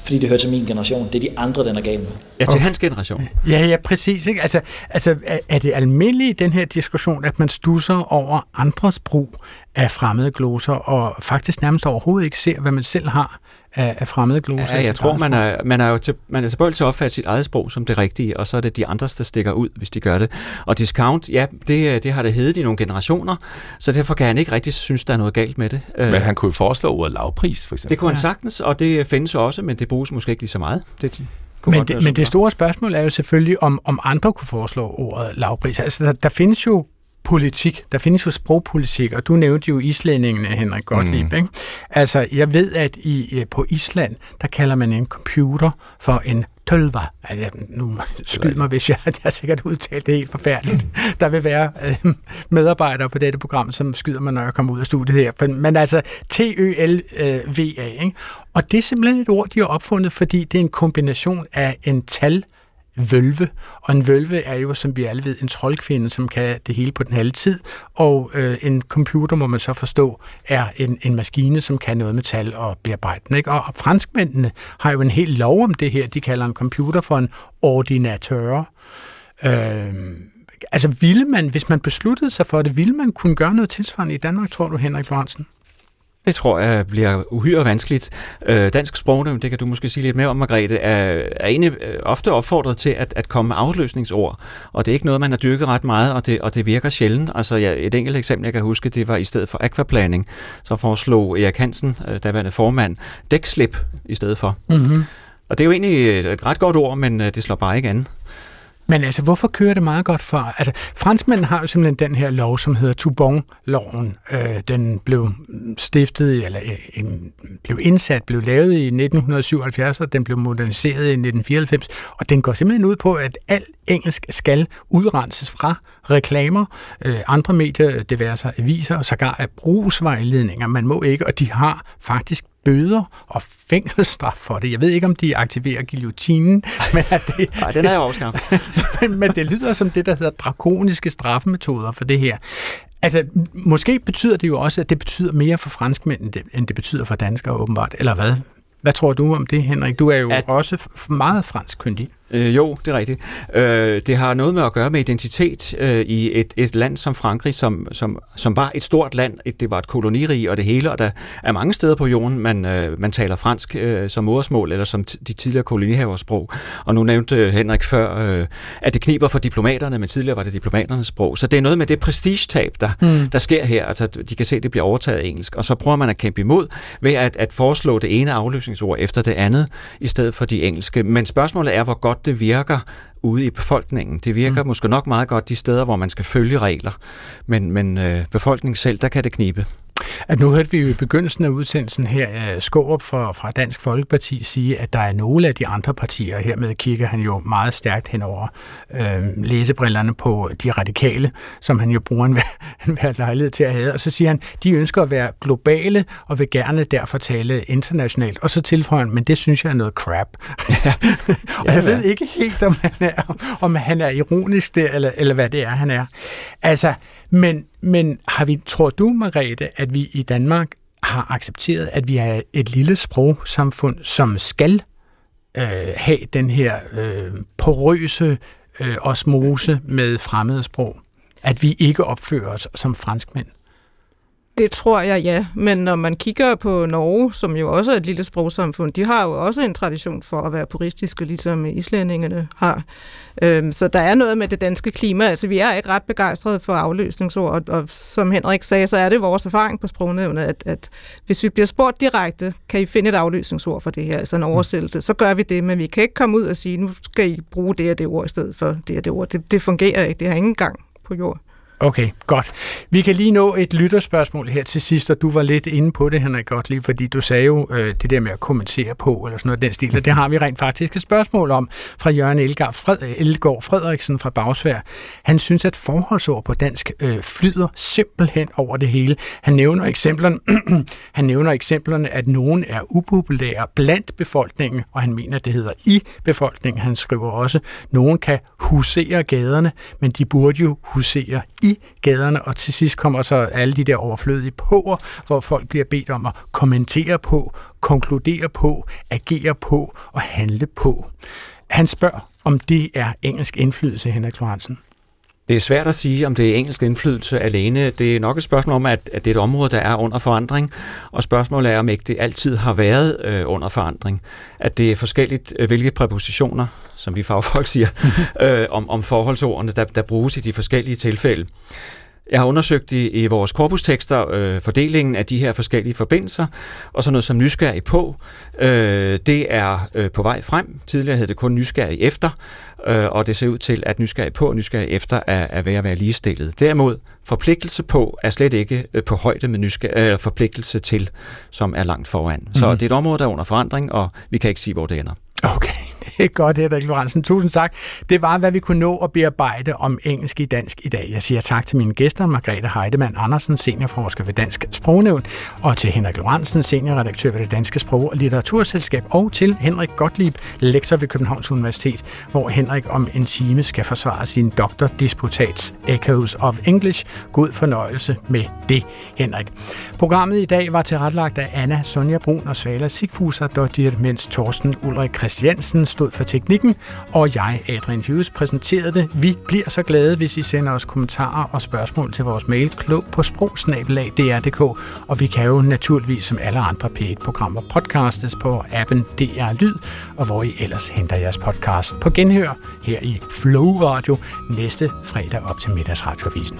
B: fordi det hører til min generation. Det er de andre, den er gal med.
A: Ja, til hans generation.
D: Ja, ja, præcis. Ikke? Altså, altså, er- er det almindeligt i den her diskussion, at man stusser over andres brug af fremmede gloser, og faktisk nærmest overhovedet ikke ser, hvad man selv har af, af fremmede gloser?
A: Ja, jeg tror, man er, man er jo til, man er tilbøjelig til at opfatte sit eget sprog som det rigtige, og så er det de andres, der stikker ud, hvis de gør det. Og discount, ja, det, det har det heddet i nogle generationer, så derfor kan han ikke rigtig synes, der er noget galt med det. Øh,
E: Men han kunne jo foreslå ordet lavpris, for eksempel.
A: det kunne han sagtens, og det findes også, men det bruges måske ikke lige så meget. Det
D: Men det, men det store spørgsmål er jo selvfølgelig, om, om andre kunne foreslå ordet lavpris. Altså, der, der findes jo politik, der findes jo sprogpolitik, og du nævnte jo islændingene, Henrik Gottlieb. Mm. Ikke? Altså, jeg ved, at i, øh, på Island, der kalder man en computer for en tølva. Altså, nu skyld mig, hvis jeg, [LAUGHS] jeg har sikkert udtalt det helt forfærdeligt. Der vil være øh, medarbejdere på dette program, som skyder mig, når jeg kommer ud af studiet her. Men altså, T-Ø-L-V-A. Ikke? Og det er simpelthen et ord, de har opfundet, fordi det er en kombination af en tal vølve. Og en vølve er jo, som vi alle ved, en troldkvinde, som kan det hele på den halve tid. Og øh, en computer, må man så forstå, er en, en maskine, som kan noget med tal og bearbejdning. Ikke? Og, og franskmændene har jo en hel lov om det her. De kalder en computer for en ordinateur. Øh, altså ville man, hvis man besluttede sig for det, ville man kunne gøre noget tilsvarende i Danmark, tror du, Henrik Lorentzen?
A: Det tror jeg bliver uhyre vanskeligt. Øh, dansk sprognævn, det kan du måske sige lidt mere om, Margrethe, er, er egentlig øh, ofte opfordret til at, at komme med afløsningsord, og det er ikke noget, man har dyrket ret meget, og det, og det virker sjældent. Altså ja, et enkelt eksempel, jeg kan huske, det var i stedet for aquaplaning, så foreslog Erik Hansen, øh, daværende formand, dækslip i stedet for.
D: Mm-hmm.
A: Og det er jo egentlig et, et ret godt ord, men øh, det slår bare ikke an.
D: Men altså, hvorfor kører det meget godt for? Altså, franskmændene har jo simpelthen den her lov, som hedder Toubon-loven. Øh, den blev stiftet, eller øh, blev indsat, blev lavet i 1977, og den blev moderniseret i 1994. Og den går simpelthen ud på, at al engelsk skal udrenses fra reklamer, øh, andre medier, det være sig aviser, og sågar af brugsvejledninger. Man må ikke, og de har faktisk bøder og fængselsstraf for det. Jeg ved ikke, om de aktiverer guillotinen, [LAUGHS] men at det...
A: Nej, den er jo afskaffet. [LAUGHS]
D: men, men det lyder som det, der hedder drakoniske straffemetoder for det her. Altså, måske betyder det jo også, at det betyder mere for franskmænd, end det betyder for danskere åbenbart, eller hvad? Hvad tror du om det, Henrik? Du er jo at, også meget franskkyndig.
A: Øh, jo, det er rigtigt. Øh, det har noget med at gøre med identitet øh, i et, et land som Frankrig, som, som, som var et stort land. Et, det var et kolonirige og det hele, og der er mange steder på jorden, man, øh, man taler fransk øh, som modersmål, eller som de tidligere kolonihavers sprog. Og nu nævnte øh, Henrik før, øh, at det kniber for diplomaterne, men tidligere var det diplomaternes sprog. Så det er noget med det prestigetab, der,
D: Mm.
A: der sker her. Altså, de kan se, at det bliver overtaget af engelsk, og så prøver man at kæmpe imod ved at, at foreslå det ene afløsningsord efter det andet, i stedet for de engelske. Men spørgsmålet er, hvor godt det virker ude i befolkningen. Det virker mm. måske nok meget godt de steder, hvor man skal følge regler, men, men øh, befolkningen selv, der kan det knibe.
D: At nu hørte vi jo i begyndelsen af udsendelsen her uh, Skårup fra, fra Dansk Folkeparti sige, at der er nogle af de andre partier, hermed kigger han jo meget stærkt hen over øh, læsebrillerne på de radikale, som han jo bruger en, hver [LAUGHS] lejlighed til at have. Og så siger han, de ønsker at være globale og vil gerne derfor tale internationalt. Og så tilføjer han, men det synes jeg er noget crap. [LAUGHS] Og jeg ved ikke helt, om han er, om han er ironisk der, eller, eller hvad det er, han er. Altså, men, men har vi, tror du, Margrethe, at vi i Danmark har accepteret, at vi er et lille sprogsamfund, som skal øh, have den her øh, porøse øh, osmose med fremmede sprog? At vi ikke opfører os som franskmænd?
F: Det tror jeg, ja. Men når man kigger på Norge, som jo også er et lille sprogsamfund, de har jo også en tradition for at være puristiske, ligesom islændingene har. Øhm, så der er noget med det danske klima. Altså, vi er ikke ret begejstrede for afløsningsord, og, og som Henrik sagde, så er det vores erfaring på sprognævnet, at, at hvis vi bliver spurgt direkte, kan I finde et afløsningsord for det her, altså en oversættelse, så gør vi det, men vi kan ikke komme ud og sige, nu skal I bruge det og det ord i stedet for det og det ord. Det, det fungerer ikke. Det har ingen gang på jord.
D: Okay, godt. Vi kan lige nå et lytterspørgsmål her til sidst, og du var lidt inde på det, Henrik lige, fordi du sagde jo øh, det der med at kommentere på, eller sådan noget den stil, og det har vi rent faktisk et spørgsmål om fra Jørgen Elgaard, Fred, Elgaard Frederiksen fra Bagsvær. Han synes, at forholdsord på dansk øh, flyder simpelthen over det hele. Han nævner eksemplerne, [CLEARS THROAT] han nævner eksemplerne, at nogen er upopulære blandt befolkningen, og han mener, at det hedder i befolkningen. Han skriver også, at nogen kan husere gaderne, men de burde jo husere i gaderne, og til sidst kommer så alle de der overflødige påer, hvor folk bliver bedt om at kommentere på, konkludere på, agere på og handle på. Han spørger, om det er engelsk indflydelse, Henrik Lorentzen.
A: Det er svært at sige, om det er engelsk indflydelse alene. Det er nok et spørgsmål om, at, at det er et område, der er under forandring, og spørgsmålet er, om ikke det altid har været øh, under forandring. At det er forskelligt, øh, hvilke præpositioner, som vi fagfolk siger, [LAUGHS] øh, om, om forholdsordene, der, der bruges i de forskellige tilfælde. Jeg har undersøgt i, i vores korpustekster øh, fordelingen af de her forskellige forbindelser, og så noget som nysgerrig på, øh, det er øh, på vej frem. Tidligere hed det kun nysgerrig efter, øh, og det ser ud til, at nysgerrig på og nysgerrig efter er, er ved at være ligestillet. Derimod, forpligtelse på er slet ikke øh, på højde med nysgerrig, øh, forpligtelse til, som er langt foran. Mm. Så mhm. det er et område, der er under forandring, og vi kan ikke sige, hvor det ender.
D: Okay. Det er godt, Henrik Lorentzen. Tusind tak. Det var, hvad vi kunne nå at bearbejde om engelsk i dansk i dag. Jeg siger tak til mine gæster, Margrethe Heidemann Andersen, seniorforsker ved Dansk Sprognævn, og til Henrik Lorentzen, seniorredaktør ved det Danske Sprog- og Litteraturselskab, og til Henrik Gottlieb, lektor ved Københavns Universitet, hvor Henrik om en time skal forsvare sin doktordisputats Echoes of English. God fornøjelse med det, Henrik. Programmet i dag var tilrettelagt af Anna Sonja Brun og Svala Sigfuser, der mens Torsten Ulrik Christiansen stod for teknikken, og jeg, Adrian Hughes, præsenterede det. Vi bliver så glade, hvis I sender os kommentarer og spørgsmål til vores mail, klog på sprogsnabelag.dr.dk, og vi kan jo naturligvis som alle andre p programmer podcastes på appen DR Lyd, og hvor I ellers henter jeres podcast på genhør her i Flow Radio næste fredag op til middagsradiovisen.